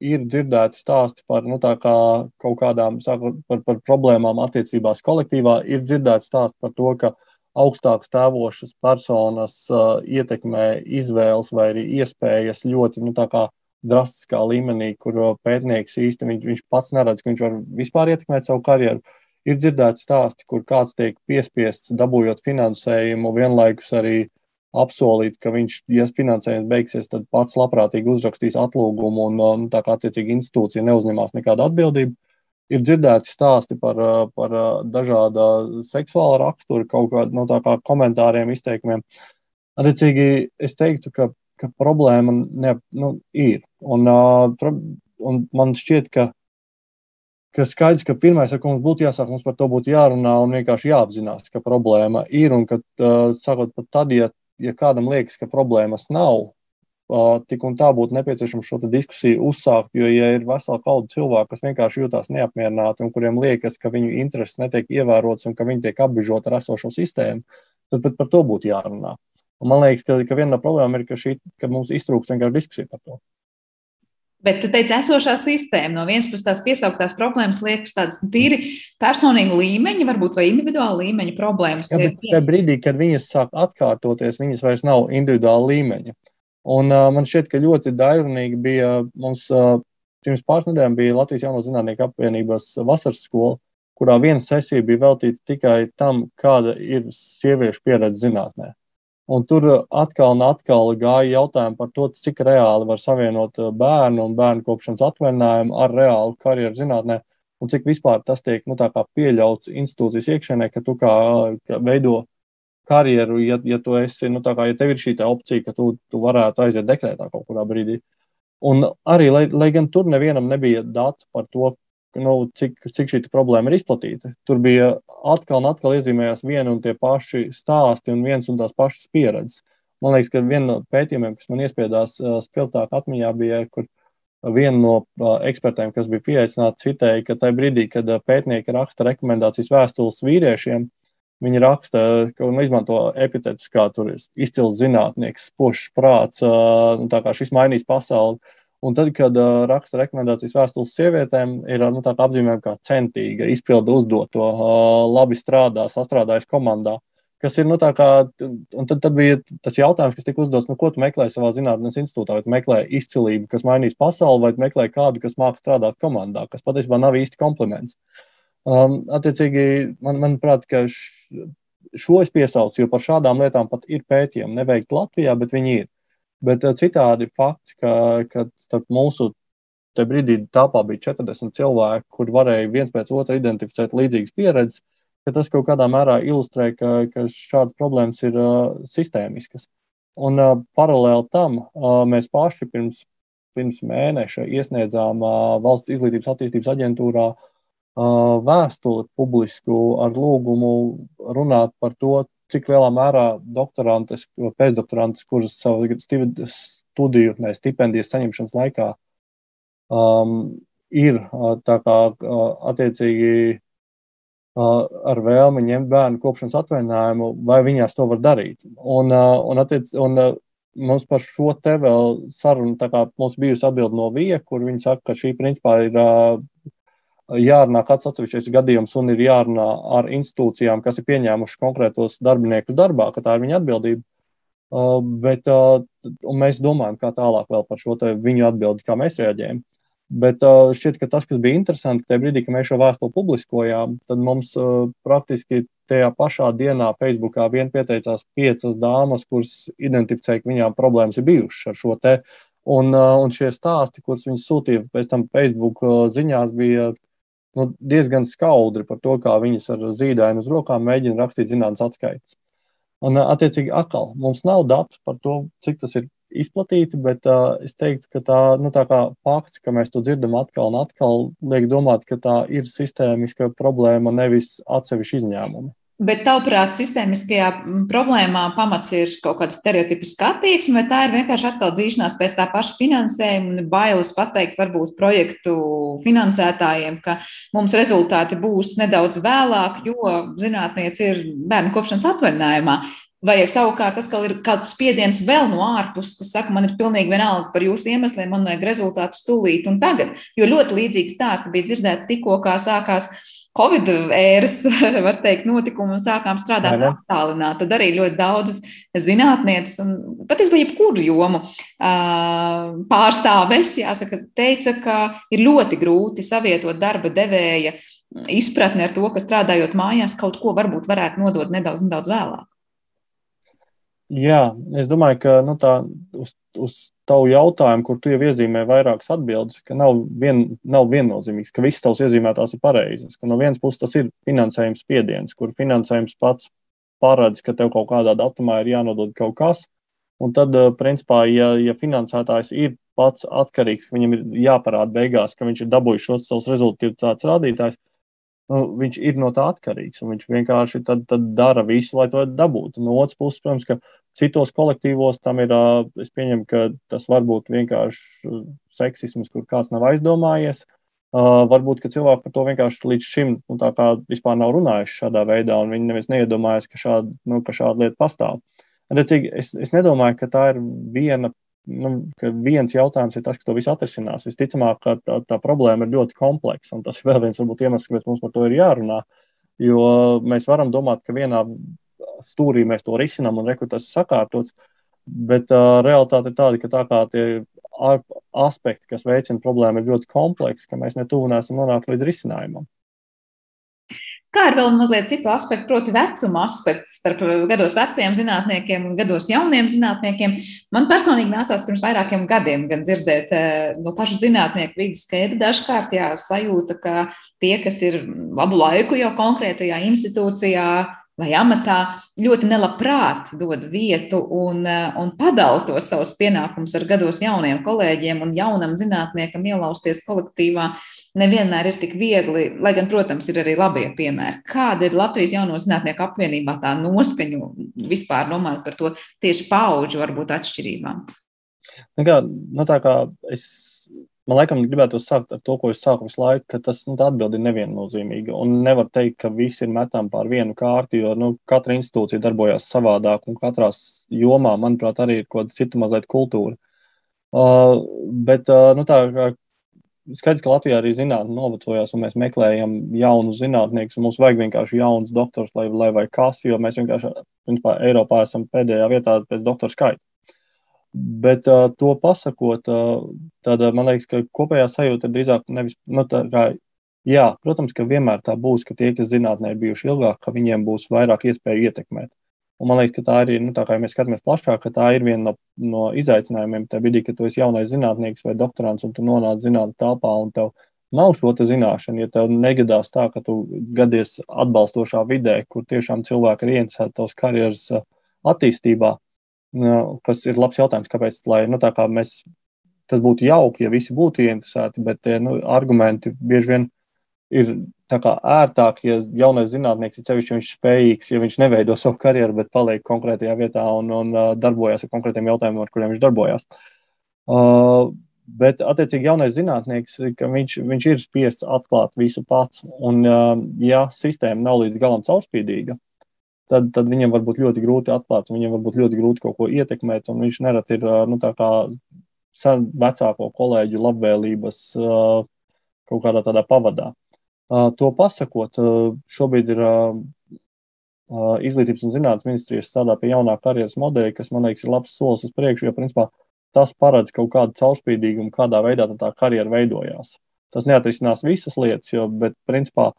ir dzirdēti stāsti par nu, kā kaut kādām sākot, par, par problēmām attiecībās kolektīvā, ir dzirdēti stāsti par to, ka augstāk stāvošas personas uh, ietekmē izvēles vai arī iespējas ļoti nu, drastiskā līmenī, kur pētnieks īsti viņš, viņš pats neredz, ka viņš var vispār ietekmēt savu karjeru. Ir dzirdēti stāsti, kur kāds tiek piespiests dabūjot finansējumu, vienlaikus arī uh, apsolīt, ka viņš, ja finansējums beigsies, tad pats labprātīgi uzrakstīs atlūgumu un nu, tā kā attiecīgi institūcija neuzņemās nekādu atbildību. Ir dzirdēti stāsti par, par dažāda seksuāla rakstura, kaut kādiem no kā komentāriem, izteikumiem. Attiecīgi, es teiktu, ka, ka problēma ne, nu, ir. Un, un man šķiet, ka ka skaidrs, ka pirmais, ar ko mums būtu jāsāk, mums par to būtu jārunā un vienkārši jāapzinās, ka problēma ir. Un ka, uh, sakot, pat tad, ja ja kādam liekas, ka problēmas nav, tik un tā būtu nepieciešams šo diskusiju uzsākt. Jo, ja ir vesela kauda cilvēku, kas vienkārši jūtas neapmierināti un kuriem liekas, ka viņu intereses netiek ievērotas un ka viņi tiek apbežoti ar esošo sistēmu, tad pat par to būtu jārunā. Un man liekas, ka, ka viena no problēmām ir, ka, šī, ka mums iztrūkst vienkārši diskusija par to. Bet tu teici, esošā sistēma no vienas puses tās piesauktās problēmas liekas tādas tīri personīga līmeņa, varbūt vai individuāla līmeņa problēmas. Jā, bet tajā brīdī, kad viņas sāk atkārtoties, viņas vairs nav individuāla līmeņa. Un uh, man šķiet, ka ļoti dairunīgi bija mums uh, pirms pāris nedēļām bija Latvijas Jauno Zinātnieku apvienības vasaras skola, kurā viena sesija bija veltīta tikai tam, kāda ir sieviešu pieredze zinātnē. Un tur atkal un atkal gāja jautājumi par to, cik reāli var savienot uh, bērnu un bērnu kopšanas atvaļinājumu ar reālu karjeru zinātnē, un cik vispār tas tiek nu, pieļauts institūcijas iekšēnē, ka tu kā, kā veido karjeru, ja, ja tu esi, nu, kā, ja tev ir šī opcija, ka tu, tu varētu aiziet dekrētā kaut kurā brīdī. Un arī, lai, lai gan tur nevienam nebija datu par to, nu, cik, cik šī problēma ir izplatīta. Tur bija atkal un atkal iezīmējās viena un tie paši stāsti un viens un tās pašas pieredzes. Man liekas, ka viena no pētījumiem, kas man iespiedās spilgtāk atmiņā, bija, kur viena no ekspertiem, kas bija pieaicināta, citēja, ka tajā brīdī, kad pētnieki raksta rekomendācijas vēstules vīriešiem, viņi raksta, ka un izmanto epitetus, kā izcils zinātnieks, spožs prāts, nu, tā kā šis mainīs pasauli Un tad, kad uh, raksta rekomendācijas vēstules sievietēm, ir nu, tāda apzīmējuma kā centīga, izpilda uzdoto, uh, labi strādā, sastrādājas komandā. Kas ir, nu, tā kā, un tad, tad bija tas jautājums, kas tika uzdots, nu, ko tu meklē savā zinātnīs institūtā? Vai meklē izcilību, kas mainīs pasauli, vai meklē kādu, kas māca strādāt komandā, kas patiesībā nav īsti kompliments. Um, attiecīgi, man, manuprāt, ka š, šo es piesaucu, jo par šādām lietām pat ir pētījumi, neveikti Latvijā, bet viņi ir. Bet eh, citādi fakts, ka, ka starp mūsu te brīdī tāpā bija 40 cilvēki, kuri varēja viens pēc otra identificēt līdzīgas pieredzes, ka tas kaut kādā mērā ilustrē, ka, ka šādas problēmas ir uh, sistēmiskas. Un uh, paralēli tam uh, mēs paši pirms, pirms mēneša iesniedzām uh, Valsts izglītības attīstības aģentūrā uh, vēstuli publisku ar lūgumu runāt par to, cik lielā mērā doktorantes, pēcdoktorantes, kuras savu studiju, ne, stipendijas saņemšanas laikā um, ir tā kā attiecīgi uh, ar vēlmi ņemt bērnu kopšanas atvaļinājumu, vai viņās to var darīt. Un, uh, un, attiec, un uh, mums par šo te vēl sarunu, tā kā mums bijusi atbildi no Vija, kur viņi saka, ka šī principā ir jārunā kāds atsevišķais gadījums un ir jārunā ar institūcijām, kas ir pieņēmuši konkrētos darbiniekus darbā, ka tā ir viņa atbildība. Uh, bet uh, mēs domājam, kā tālāk par šo viņu atbildi, kā mēs reaģējam. Bet uh, šķiet, ka tas, kas bija interesanti, tajā brīdī, kad mēs šo vēstuli publiskojām, tad mums uh, praktiski tajā pašā dienā Facebookā vien pieteicās piecas dāmas, kuras identificēja, ka viņām problēmas ir bijušas ar šo te. Un, uh, un šie stāsti, kurus viņi sūtīja pēc tam Facebook uh, ziņās, bija nu, diezgan skaudri par to, kā viņas ar zīdaini uz rokām mēģina rakstīt zinātnes atskaites. Un, attiecīgi, atkal mums nav datu par to, cik tas ir izplatīti, bet uh, es teiktu, ka tā, nu, tā kā fakts, ka mēs to dzirdam atkal un atkal, liek domāt, ka tā ir sistēmiska problēma, nevis atsevišķi izņēmumi. Bet, tavuprāt, sistēmiskajā problēmā pamats ir kaut kāda stereotipiska attieksme, vai tā ir vienkārši atkal dzīšanās pēc tā paša finansējuma un bailes pateikt varbūt projektu finansētājiem, ka mums rezultāti būs nedaudz vēlāk, jo zinātniece ir bērnu kopšanas atvaļinājumā. Vai savukārt atkal ir kāds spiediens vēl no ārpuses, kas saka, man ir pilnīgi vienalga par jūsu iemesliem, man vajag rezultātus tūlīt un tagad. Jo ļoti līdzīgi stāsti bija dzirdēti tikko, kā sākās Covid ēras, var teikt, notikumu un sākām strādāt attālināti. Tad arī ļoti daudzas zinātnieces un patiesībā jebkuru jomu pārstāves, jāsaka, teica, ka ir ļoti grūti savietot darba devēja izpratni ar to, ka strādājot mājās kaut ko varbūt varētu nodot nedaudz, nedaudz vēlāk. Jā, es domāju, ka nu, tā, uz, uz tavu jautājumu, kur tu jau iezīmē vairākas atbildes, ka nav, vien, nav viennozīmīgs, ka visas tavas iezīmētās ir pareizas. No vienas puses tas ir finansējums spiediens, kur finansējums pats paredz, ka tev kaut kādā datumā ir jānodod kaut kas. Un tad, eh, principā, ja, ja finansētājs ir pats atkarīgs, viņam ir jāparāda beigās, ka viņš ir dabūjis šos savus rezultātus rādītājus, nu, viņš ir no tā atkarīgs. Viņš vienkārši tad, tad dara visu, lai to dabūtu. No otras puses, protams, ka citos kolektīvos tam ir, es pieņemu, ka tas var būt vienkārši seksisms, kur kāds nav aizdomājies. Uh, varbūt, cilvēki par to vienkārši līdz šim nu, tā kā vispār nav runājuši šādā veidā, un viņi neviens neiedomājas, ka šāda, nu, ka šāda lieta pastāv. Redzīgi, es, es nedomāju, ka tā ir viena, nu, ka viens jautājums ir tas, ka to visu atrisinās. Visticamāk, ka tā, tā problēma ir ļoti kompleksa, un tas ir vēl viens varbūt iemesls, kāpēc mums par to ir jārunā. Jo mēs varam domāt, ka vienā stūrī mēs to risinām un rekrutēsim sakārtots, bet uh, realitāte ir tāda, ka tā kā tie aspekti, kas veicina problēmu, ir ļoti kompleksi, ka mēs netuvu nesam nonākuši līdz risinājumam. Kā ir vēl mazliet citu aspektu, proti, vecuma aspekts starp gados veciem zinātniekiem un gados jauniem zinātniekiem. Man personīgi nācās pirms vairākiem gadiem gan dzirdēt no pašu zinātnieku vidus, ka ir dažkārt jā, sajūta, ka tie, kas ir labu laiku jau konkrētajā institūcijā, vai amatā ļoti nelabprāt dod vietu un, eh, un padala tos savus pienākumus ar gados jauniem kolēģiem un jaunam zinātniekam ielausties kolektīvā. Nevienmēr ir tik viegli, lai gan, protams, ir arī labie piemēri. Kāda ir Latvijas jauno zinātnieku apvienībā tā noskaņu vispār domājot par to tieši pauģu varbūt atšķirībām? Nu kā, nu tā kā es Man liekas, gribētu sākt ar to, ko es sāku visu laiku, ka tas nu, atbildi ir neviennozīmīga. Un nevar teikt, ka visi ir metami pār vienu kārtu, jo nu, katra institūcija darbojas savādāk, un katrā jomā, manuprāt, arī ir kaut kāda cita mazliet kultūra. Uh, bet uh, nu, tā kā skaidrs, ka Latvijā arī zinātnē novecojās, un mēs meklējam jaunus zinātniekus, un mums vajag vienkārši jaunus doktorus, lai, lai vai kas, jo mēs vienkārši, principā, Eiropā esam pēdējā vietā pēc doktora skaita. Bet uh, to pasakot, uh, tad man liekas, ka kopējā sajūta ir drīzāk nevis, nu, tā kā, jā, protams, ka vienmēr tā būs, ka tie, kas zinātnē ir bijuši ilgāk, ka viņiem būs vairāk iespēju ietekmēt. Un man liekas, ka tā arī, nu, tā kā ja mēs skatāmies plašāk, ka tā ir viena no, no izaicinājumiem. Tajā brīdī, kad tu esi jaunais zinātnieks vai doktorants un tu nonāc zinātnē telpā un tev nav šo zināšanu, ja tev negadās tā, ka tu gadies atbalstošā vidē, kur tiešām cilvēki ir ieinteresēti tavas karjeras attīstībā, Nu, kas ir labs jautājums, kāpēc lai, nu, kā mēs, tas būtu jauki, ja visi būtu ieinteresēti, bet nu, argumenti bieži vien ir ērtāk, ja jaunais zinātnieks ir sevišķi viņš spējīgs, ja viņš neveido savu karjeru, bet paliek konkrētajā vietā un, un uh, darbojas ar konkrētiem jautājumiem, ar kuriem viņš darbojas. Uh, bet, attiecīgi, jaunais zinātnieks, viņš, viņš ir spiests atklāt visu pats, un, uh, ja sistēma nav līdz galam caurspīdīga, tad, tad viņam var būt ļoti grūti atklāt, viņam var būt ļoti grūti kaut ko ietekmēt, viņš nereti ir nu, vecāko kolēģu labvēlības kaut kādā tādā pavadā. To pasakot, šobrīd ir Izglītības un zinātnes ministrijas strādā pie jaunā karjeras modeļa, kas man liekas ir labs solis uz priekšu, jo principā tas paredz kaut kādu caurspīdīgumu, kādā veidā tā karjera veidojās. Tas neatrisinās visas lietas, jo, bet principā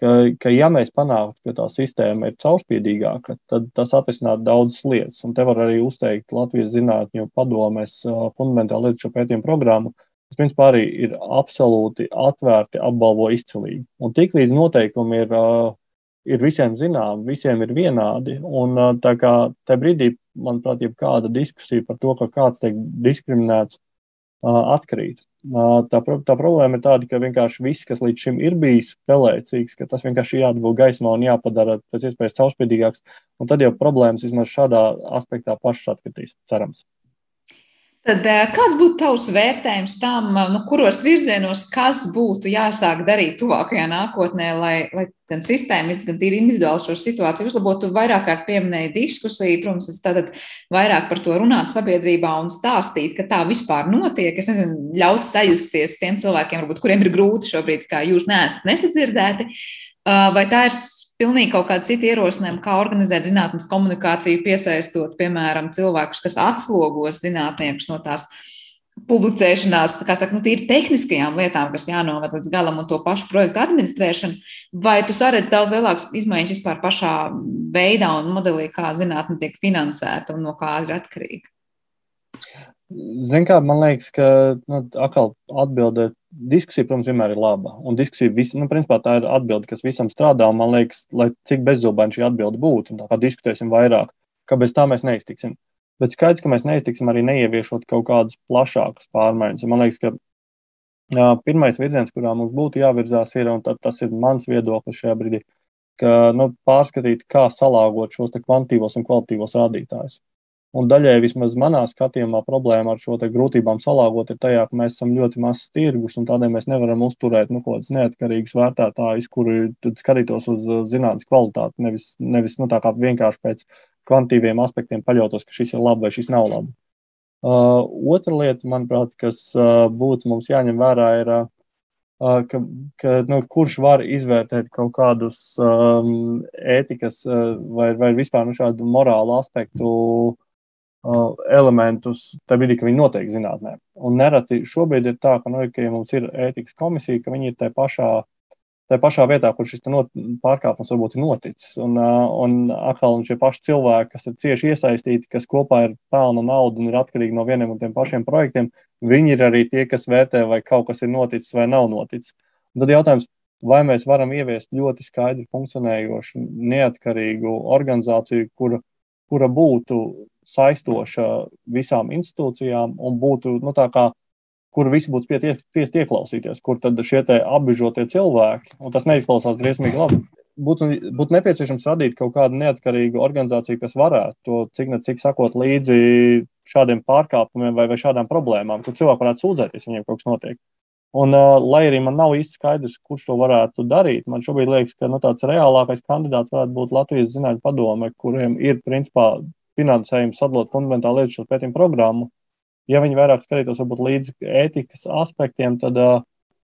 ka, ka ja mēs panāktu, ka tā sistēma ir caurspīdīgāka, tad tas atrisinātu daudzas lietas. Un te var arī uzteikt Latvijas zinātņu padomes fundamentālu lietu pētījumu programmu, kas principā arī ir absolūti atvērti, apbalvo izcilīgi. Un tiklīdz noteikumi ir, ir visiem zinām, visiem ir vienādi, un tā kā tajā brīdī, manuprāt, ir kāda diskusija par to, ka kāds tiek diskriminēts, atkrīt. Tā, tā problēma ir tāda, ka vienkārši viss, kas līdz šim ir bijis pelēcīgs, ka tas vienkārši jādabū gaismā un jāpadara pēc iespējas caurspīdīgāks. Un tad jau problēmas vismaz šādā aspektā pašas atkritīs, cerams. Tad kāds būtu tavs vērtējums tam, nu, kuros virzienos, kas būtu jāsāk darīt tuvākajā nākotnē, lai, lai gan sistēmiski, gan tīri individuāli šo situāciju uzlabotu? Vairāk kārt pieminēja diskusiju, protams, es tad vairāk par to runāt sabiedrībā un stāstīt, ka tā vispār notiek. Es nezinu, ļaut sajusties tiem cilvēkiem, varbūt, kuriem ir grūti šobrīd, kā jūs neesat nesadzirdēti, vai tā ir pilnīgi kaut kāda cita ierosinājuma, kā organizēt zinātnes komunikāciju, piesaistot, piemēram, cilvēkus, kas atslogos zinātniekus no tās publicēšanās, kā saka, nu, tīri tehniskajām lietām, kas jānovad līdz galam un to pašu projektu administrēšanu, vai tu saredz daudz lielākas izmaiņas vispār pašā veidā un modelī, kā zinātne tiek finansēta un no kā ir atkarīga? Ziniet, kā man liekas, ka nu, atkal atbildēt, diskusija, protams, vienmēr ir laba. Un diskusija, vis, nu, principā tā ir atbilde, kas visam strādā. Man liekas, lai cik bezzubaini šī atbilde būtu, tā kā diskutēsim vairāk, ka bez tā mēs neiztiksim. Bet skaidrs, ka mēs neiztiksim arī neieviešot kaut kādas plašākas pārmaiņas. Man liekas, ka jā, pirmais virziens, kurā mums būtu jāvirzās, ir, un tas ir mans viedoklis šajā brīdī, ka nu, pārskatīt, kā salāgot šos kvantitīvos un kvalitīvos rādītājus. Un daļai vismaz manā skatījumā problēma ar šo grūtībām salāgot ir tajā, ka mēs esam ļoti mazs tirgus un tādēļ mēs nevaram uzturēt nu, kaut kādas neatkarīgas vērtētājas, kuri skatītos uz zinātnes kvalitāti, nevis, nevis nu, vienkārši pēc kvantitīviem aspektiem paļautos, ka šis ir labi vai šis nav labi. Uh, otra lieta, manuprāt, kas uh, būtu mums jāņem vērā, ir, uh, ka, ka nu, kurš var izvērtēt kaut kādus um, ētikas uh, vai, vai vispār nu, šādu morālu aspektu uh, elementus, tad brīdī, ka viņi notiek zinātnē. Un nereti šobrīd ir tā, ka, nu, ka ja mums ir ētikas komisija, ka viņi ir tajā pašā tajā pašā vietā, kur šis not, pārkāpums varbūt ir noticis. Un, un atkal un šie paši cilvēki, kas ir cieši iesaistīti, kas kopā ir pelna naudu un ir atkarīgi no vieniem un tiem pašiem projektiem, viņi ir arī tie, kas vērtē, vai kaut kas ir noticis vai nav noticis. Un tad jautājums, vai mēs varam ieviest ļoti skaidri funkcionējošu, neatkarīgu organizāciju, kura, kura būtu saistoša visām institūcijām un būtu nu, tā kā kur visi būtu spiest ieklausīties, kur tad šie apbežotie cilvēki, un tas neizklausās briesmīgi labi. Būtu, būtu nepieciešams radīt kaut kādu neatkarīgu organizāciju, kas varētu to cik ne cik sakot līdzi šādiem pārkāpumiem vai, vai šādām problēmām, kur cilvēki varētu sūdzēties, ja viņiem kaut kas notiek. Un, uh, lai arī man nav īsti skaidrs, kurš to varētu darīt, man šobrīd liekas, ka nu, tāds reālākais kandidāts varētu būt Latvijas Zinātņu padome, kuriem ir principā finansējums sadalot fundamentālu lietu šo pētījumu programmu ja viņi vairāk skatītos varbūt līdz ētikas aspektiem, tad,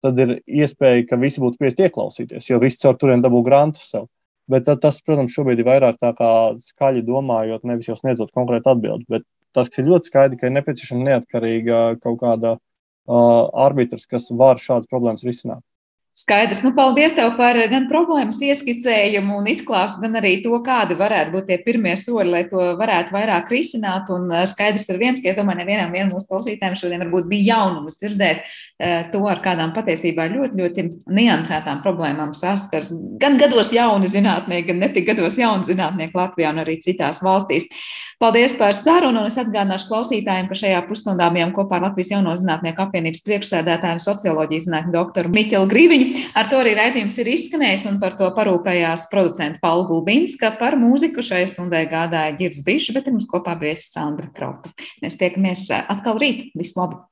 tad ir iespēja, ka visi būtu spiest ieklausīties, jo visi caur turien dabū grantus sev. Bet tas, protams, šobrīd ir vairāk tā kā skaļi domājot, nevis jau sniedzot konkrētu atbildi. Bet tas ir ļoti skaidrs, ka ir nepieciešama neatkarīga kaut kāda uh, arbitrs, kas var šādas problēmas risināt. Skaidrs. Nu, paldies tev par gan problēmas ieskicējumu un izklāstu, gan arī to, kādi varētu būt tie pirmie soļi, lai to varētu vairāk risināt. Un eh, skaidrs ir viens, ka es domāju, nevienam vien mūsu klausītājiem šodien varbūt bija jaunums dzirdēt eh, to, ar kādām patiesībā ļoti, ļoti niansētām problēmām saskars gan gados jauni zinātnieki, gan netik gados jauni zinātnieki Latvijā un arī citās valstīs. Paldies par sarunu, un es atgādināšu klausītājiem, ka šajā pusstundā bijām kopā ar Latvijas Jauno zinātnieku apvienības priekšsēdētāju un socioloģijas zinātņu doktoru Miķelu Grīviņu. Ar to arī raidījums ir izskanējis, un par to parūpējās producenta Paula Gulbinska. Par mūziku šai stundai gādāja Girs Bišs, bet mums kopā bija Sandra Kropa. Mēs tiekamies atkal rīt. Visu labu!